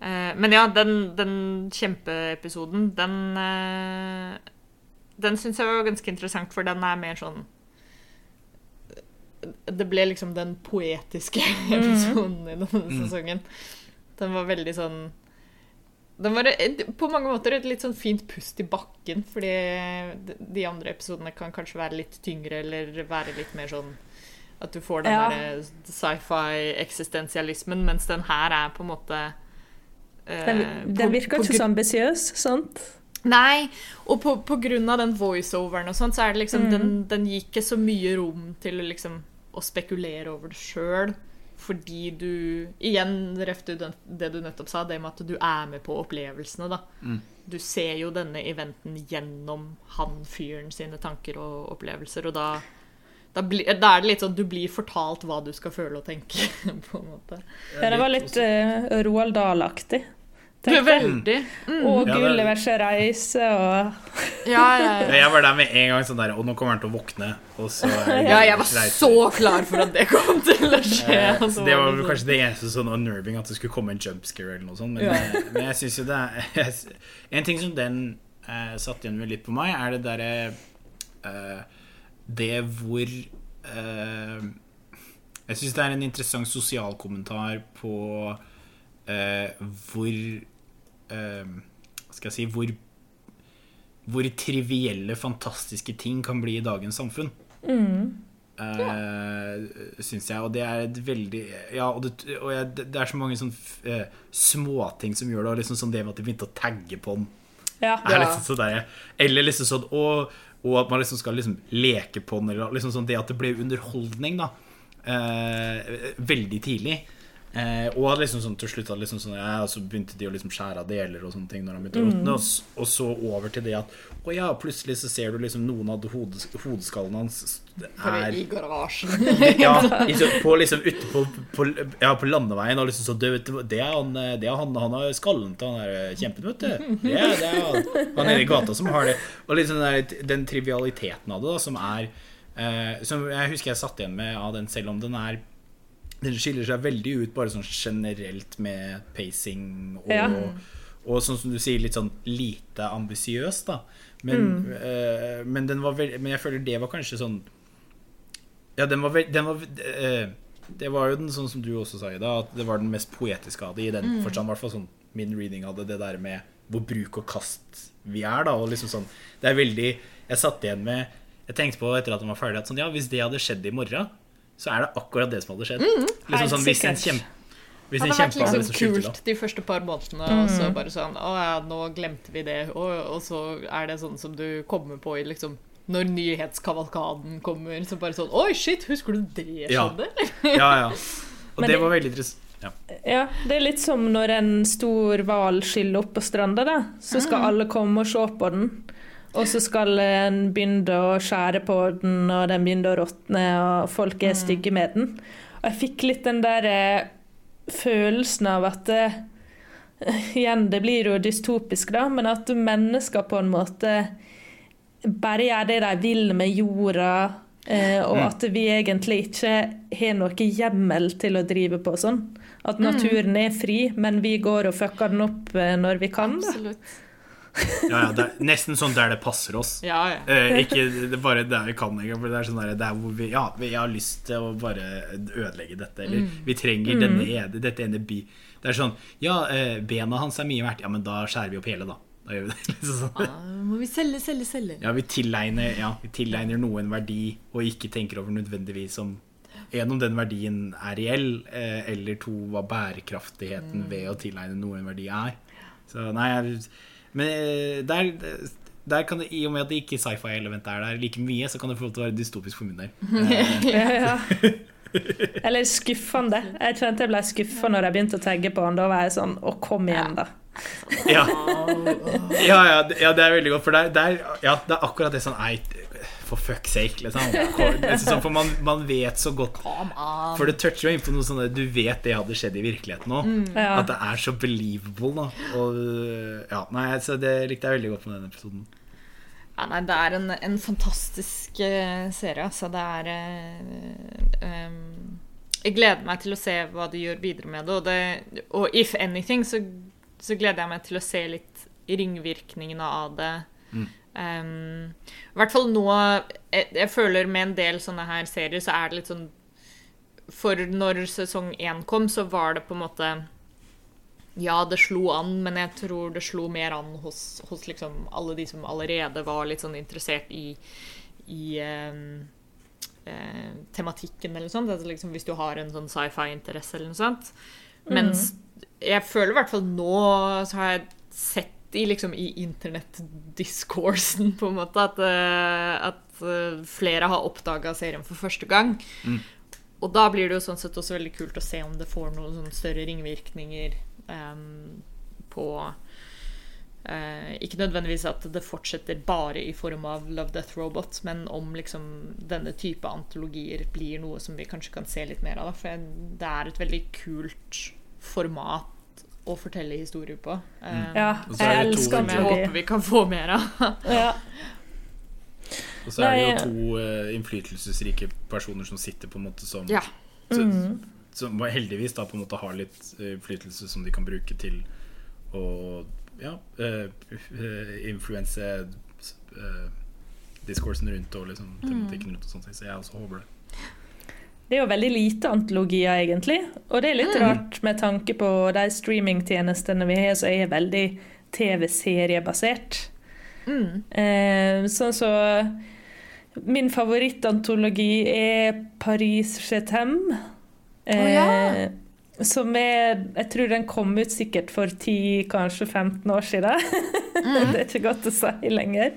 Eh, men ja, den, den kjempeepisoden, den eh, Den syns jeg var ganske interessant, for den er mer sånn Det ble liksom den poetiske episoden i denne sesongen. Den var veldig sånn den var på mange måter et litt sånn fint pust i bakken, fordi de- andre episodene kan kanskje være litt tyngre eller være litt mer sånn at du får den Ja. der sci-fi-eksistensialismen, mens den her er på en måte eh, Den, den virker på ikke så ambisiøs, sant? Nei, og på, på grunn av den voiceoveren og sånn, så er det liksom den, den gir ikke så mye rom til å liksom å spekulere over det sjøl. Fordi du Igjen refter det du nettopp sa, det med at du er med på opplevelsene, da. Du ser jo denne eventen gjennom han fyren sine tanker og opplevelser, og da da, bli, da er det litt sånn du blir fortalt hva du skal føle og tenke, [laughs] på en måte. Ja, det var litt uh, Roald Dahl-aktig. Du er tenkte jeg. veldig Og Ja, Gullivers reise og Ja, ja, ja. Jeg var der med en gang sånn der Og nå kommer han til å våkne. Og så Ja, jeg var så klar for at det kom til å skje. Eh, så så det var kanskje det eneste sånn unnerving, at det skulle komme en jumpscare eller noe sånt. Men, Ja. eh, men jeg syns jo det er [laughs] En ting som den eh, satt igjen med litt på meg, er det derre eh, Det hvor eh, Jeg syns det er en interessant sosialkommentar på eh, hvor skal jeg si Hvor hvor trivielle, fantastiske ting kan bli i dagens samfunn. Mm. Uh, Syns jeg. Og det er et veldig Ja, og, det, og jeg, det, er så mange sånne uh, småting som gjør det. Og liksom sånn det med at de begynte å tagge på den. Ja. Er liksom sånn der, eller liksom sånn og, og, at man liksom skal liksom leke på den. Eller liksom sånn det at det ble underholdning, da. Uh, veldig tidlig. Eh, og liksom sånn, til slutt liksom sånn, ja, så begynte de å liksom skjære av deler og sånne ting. Når de begynte å råtne, og, og, så over til det at å ja, plutselig så ser du liksom noen av hodes, hodeskallene hans er I garasjen. [laughs] ja, [laughs] på liksom ute på, på, ja, på landeveien. Og liksom så det, det, er han, det er han, han har skallen til han der kjempen, vet du. Det er, det er han, han nede i gata som har det. Og liksom den, den trivialiteten av det, da, som er eh, Som jeg husker jeg satt igjen med av den, selv om den er den skiller seg veldig ut bare sånn generelt med pacing og, ja. og sånn som du sier, litt sånn lite ambisiøs, da. Men, mm. uh, men, den var veld, men jeg føler det var kanskje sånn Ja, den var, veld, den var uh, Det var jo den sånn som du også sa, Ida, at det var den mest poetiske av det, i den mm. forstand. I hvert fall sånn min reading det, det der med hvor bruk og kast vi er, da. Og liksom sånn Det er veldig Jeg satt igjen med Jeg tenkte på etter at den var ferdig, at sånn Ja, hvis det hadde skjedd i morgen så er det akkurat det som hadde skjedd. Mm, liksom sånn, hvis en kjempe hvis det hadde vært liksom kult de første par månedene, mm. og så bare sånn Å ja, nå glemte vi det. Og, og, så er det sånn som du kommer på i liksom Når nyhetskavalkaden kommer, så bare sånn Oi, shit, husker du det skjedde? Ja, ja. ja. [laughs] Og det, det, var veldig interessant. Ja. ja. det er litt som når en stor hval skyller opp på stranda, da. Så skal mm. alle komme og se på den. Og så skal en begynne å skjære på den, og den begynner å råtne, og folk er mm. stygge med den. Og jeg fikk litt den der eh, følelsen av at eh, [laughs] Igjen, det blir jo dystopisk, da, men at mennesker på en måte bare gjør det de vil med jorda, eh, og mm. at vi egentlig ikke har noe hjemmel til å drive på sånn. At mm. naturen er fri, men vi går og fucker den opp når vi kan. Da. Absolutt. Ja, ja, det er nesten sånn der det passer oss. Ja, ja. Eh, ikke det bare der vi kan. For det er sånn der, der hvor vi, ja, vi har lyst til å bare ødelegge dette. Eller mm. vi trenger mm. denne, dette ene bi. Det er sånn Ja, eh, bena hans er mye verdt. Ja, men da skjærer vi opp hele, da. Da gjør vi det. [laughs] Liksom sånn. ah, må vi selge, selge, selge. Ja, vi tilegner, ja, vi tilegner noen verdi, og ikke tenker over nødvendigvis om en, om den verdien er reell, eh, eller to, hva bærekraftigheten mm. ved å tilegne noe en verdi er. Så nei, jeg men eh, der, der kan det, I og med at det ikke sci-fi-elementet er der like mye, så kan det få lov til å være dystopisk for min del. [laughs] ja, ja. [laughs] Eller skuffende. Jeg kjente jeg ble skuffa når jeg begynte å tagge på han. Da var jeg sånn Å, kom igjen, da. Ja. [laughs] Ja, ja, ja, det er veldig godt. For det er, ja, det er akkurat det sånn Ei, for fuck's sake, liksom. For man, man, vet så godt For det toucher jo inn på noe sånt Du vet det hadde skjedd i virkeligheten òg. Mm. Ja. At det er så believable. Da. Og, ja, nei, så det likte jeg veldig godt med den episoden. Ja, nei, det er en, en fantastisk uh, serie, altså. Det er uh, um, Jeg gleder meg til å se hva de gjør videre med det. Og, det, og if anything, så, så, gleder jeg meg til å se litt ringvirkningene av det. Mm. Um, I hvert fall nå jeg, jeg, føler med en del sånne her serier, så er det litt sånn For når sesong én kom, så var det på en måte Ja, det slo an, men jeg tror det slo mer an hos, hos liksom alle de som allerede var litt sånn interessert i, i um, eh, tematikken eller noe sånt. Altså liksom hvis du har en sånn sci-fi-interesse eller noe sånt. Mens mm. jeg føler i hvert fall nå så har jeg sett i, liksom, i internettdiscoursen, på en måte. At, uh, at uh, flere har oppdaga serien for første gang. Mm. Og da blir det jo sånn sett også veldig kult å se om det får noen sånn større ringvirkninger um, på uh, Ikke nødvendigvis at det fortsetter bare i form av Love Death Robot, men om liksom denne type antologier blir noe som vi kanskje kan se litt mer av. For det er et veldig kult format å fortelle historier på. Um, ja, jeg elsker to Jeg håper vi kan få mer av. [laughs] ja. Og så er det jo to uh, innflytelsesrike personer som sitter på en måte som ja. mm. Som heldigvis da på en måte har litt uh, innflytelse som de kan bruke til å ja, uh, influense discoursen rundt og liksom, tematikken rundt og sånt. Så jeg også håper det. Det er jo veldig lite antologier, egentlig. Og det er litt rart med tanke på de streamingtjenestene vi har, som er veldig TV-seriebasert. Eh, sånn så Min favorittantologi er Paris Chetem. Eh, ja. Som er Jeg tror den kom ut sikkert for 10, kanskje 15 år siden. [laughs] det er ikke godt å si lenger.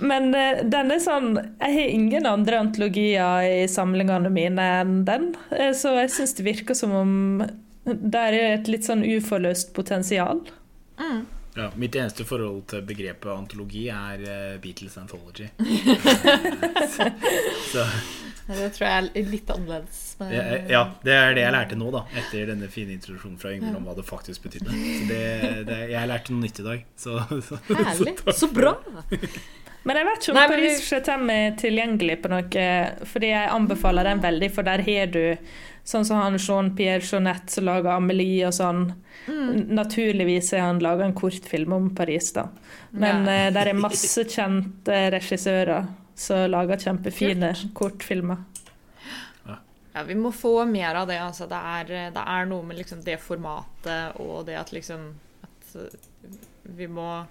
Men uh, den er sånn Jeg har ingen andre antologier i samlingene mine enn den. Eh, så jeg syns det virker som om der er et litt sånn uforløst potensial. Ja, mitt eneste forhold til begrepet antologi er uh, Beatles Anthology. [laughs] så Det tror jeg er litt annerledes. men- ja, ja, det er det jeg lærte nå, da. Etter denne fine introduksjonen fra Yngvild om hva det faktisk betydde. Så det, det, jeg lærte noe nytt i dag. Så, så, Herlig. [laughs] så Så bra! Men jeg vet ikke om Nei, vi- Paris Chetem er tilgjengelig på noe, fordi jeg anbefaler den veldig, for der har du sånn som han Jean-Pierre Jeanette som lager Amelie og sånn. Mm. Naturligvis har han laga en kortfilm om Paris, da. Men Ja. eh, der er masse kjente regissører som lager kjempefine kortfilmer. Ja, vi må få mer av det. Altså. Det, er, det er noe med liksom det formatet og det at liksom at uh, vi må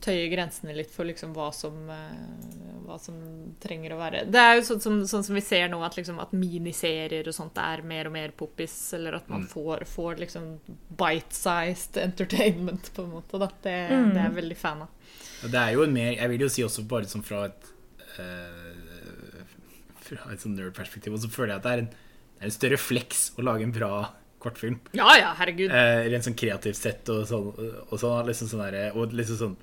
tøye grensene litt for liksom hva som, uh, hva som trenger å være Det er jo sånn som, sånn som vi ser nå, at, liksom, at miniserier og sånt er mer og mer poppis. Eller at man får, får liksom bite-sized entertainment, på en måte. Da. Det, Mm. det er jeg veldig fan av. Og Det er jo en mer Jeg vil jo si også bare sånn fra et uh, Fra et sånn nerd-perspektiv, og så føler jeg at det er en, det er en større flex å lage en bra kortfilm. Ja ja, herregud. Eh, rent sånn kreativt sett og sånn. Og, sånn, liksom sånn der, og liksom sånn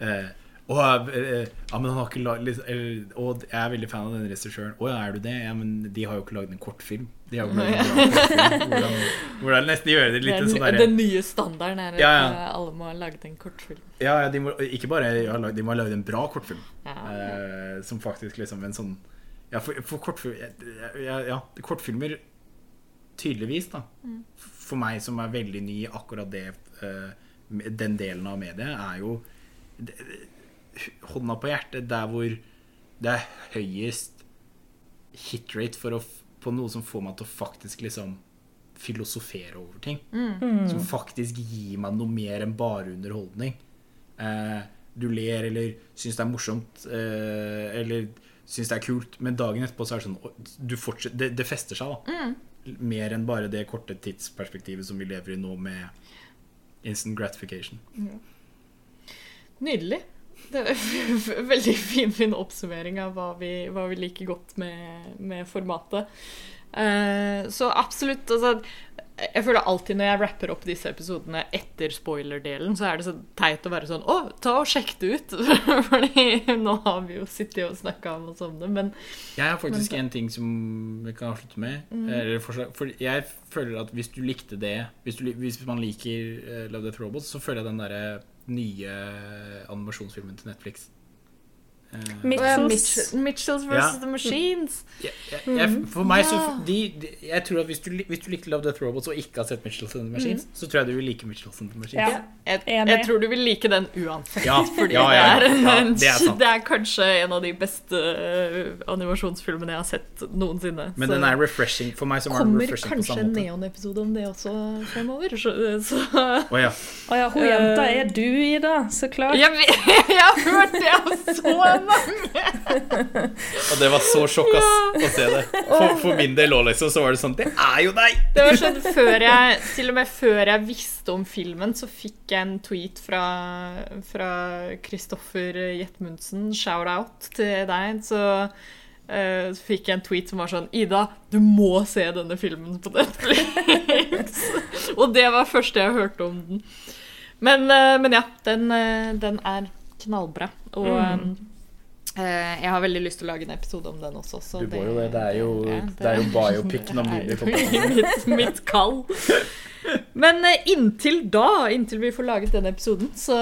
eh, og, eh, ja, men han har ikke lag, eller, Og jeg er veldig fan av den regissøren. Å ja, er du det? Ja, men de har jo ikke lagd en kortfilm. De har jo ikke lagd en kortfilm. [laughs] Hvordan, hvordan nesten gjøre det litt den, sånn derre den nye standarden er Ja, ja. at alle må ha laget en kortfilm. Ja, ja, de må ikke bare ha lagd, de må ha lagd en bra kortfilm. Ja. Eh, som faktisk liksom en sånn Ja, for, for kortfilm, ja, kortfilmer Tydeligvis, da. For meg som er veldig ny i akkurat det eh, Den delen av mediet, er jo det, Hånda på hjertet, der hvor det er høyest hitrate for å, på noe som får meg til å faktisk liksom filosofere over ting. Som faktisk gir meg noe mer enn bare underholdning. Eh, du ler eller syns det er morsomt eh, eller syns det er kult, men dagen etterpå så er det sånn du fortsetter, det, det fester seg, da. Mer enn bare det korte tidsperspektivet som vi lever i nå, med instant gratification. Nydelig. Det er en [laughs] veldig fin, fin oppsummering av hva vi, hva vi liker godt med, med formatet. Uh, så absolutt altså, Jeg føler alltid når jeg rapper opp disse episodene etter spoiler-delen, så er det så teit å være sånn Å, ta og sjekk det ut! [laughs] Fordi nå har vi jo sittet og snakka om oss om det, men Jeg har faktisk en ting som vi kan avslutte med. Mm. forslag, for jeg føler at hvis du likte det Hvis, du, hvis man liker uh, Love Death Robots, så føler jeg den derre nye animasjonsfilmen til Netflix Mitchells. Mitch- Mitchells. Ja. The Machines. jeg, jeg, jeg, For meg så de, de, Jeg tror at hvis du, hvis du likte Love Death Robots og ikke har sett Mitchells and the Machines, så tror jeg du vil like Mitchells and the Machines. Ja. Jeg, jeg tror du vil like den uansett. Ja, Fordi ja, ja, det, er, ja, det er det er kanskje en av de beste eh, animasjonsfilmene jeg har sett noensinne. Men Så den er refreshing for meg. som er kommer refreshing på kanskje en. Neon-episode om det også fremover. Så, så Oh, ja. Oh, ja, hun jenta er du, Ida. Så klart. jeg, [laughs] jeg har hørt det Jeg så mange! [laughs] Og det var så sjokk ass, å se det. For, for min del òg, liksom, så var det sånn Det er jo deg! Det var sånn før jeg, Til og med før jeg visste om filmen, så fikk jeg en tweet fra fra Kristoffer Jetmundsen. Shout-out til deg. Så, Uh, så fikk jeg en tweet som var sånn Ida, du må se denne filmen på Netflix! [laughs] Og det var første jeg hørte om den. Men, uh, men ja, den, uh, den er knallbra. Og eh, jeg har veldig lyst til å lage en episode om den også. Så Du må jo det. Det er jo, ja, det er jo biopicen om [laughs] jo mitt, mitt kall. Men eh, inntil da, inntil vi får laget den episoden, så,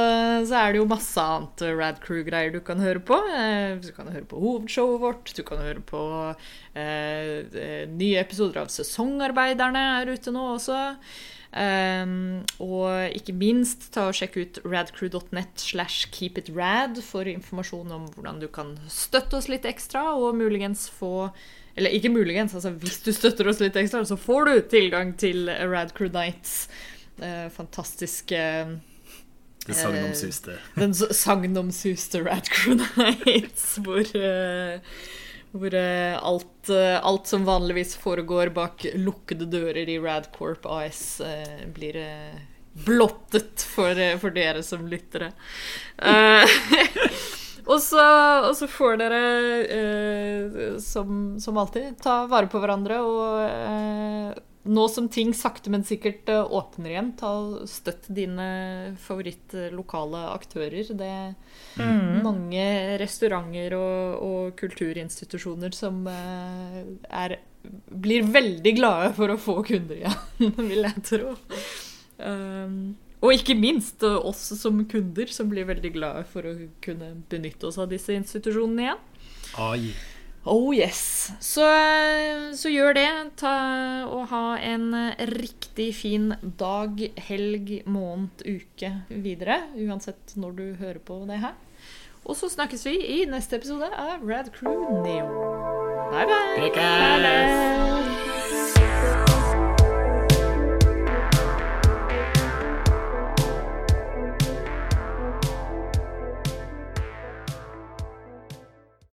så er det jo masse annet eh, Rad Crew-greier du kan høre på. Eh, Du kan høre på hovedshowet vårt, du kan høre på eh, eh, nye episoder av Sesongarbeiderne er ute nå også. Um, og ikke minst ta og sjekke ut radcrew.net slash keepitrad for informasjon om hvordan du kan støtte oss litt ekstra, og muligens få Eller ikke muligens, altså hvis du støtter oss litt ekstra, så får du tilgang til Radcrew Nights. Uh, fantastiske Det sagnomsuste. Den sagnomsuste Radcrew [laughs] Nights, hvor uh, hvor eh, alt, eh, alt som vanligvis foregår bak lukkede dører i Radcorp AS, eh, blir blottet for, for dere som lyttere. [laughs] Og, så, og så får dere, som, som alltid, ta vare på hverandre og nå som ting sakte, men sikkert eh, åpner igjen, ta støtt dine favorittlokale aktører. Det er mange restauranter og, og kulturinstitusjoner som eh, er, blir veldig glade for å få kunder igjen, [laughs] vil jeg tro. Um, og ikke minst eh, oss som kunder, som blir veldig glade for å kunne benytte oss av disse institusjonene igjen. Ai. Oh yes. Så, så gjør det. Ta, og ha en riktig fin dag, helg, måned, uke videre. Uansett når du hører på det her. Og så snakkes vi i neste episode av Rad Crew Neo. Bye, bye. Prekes!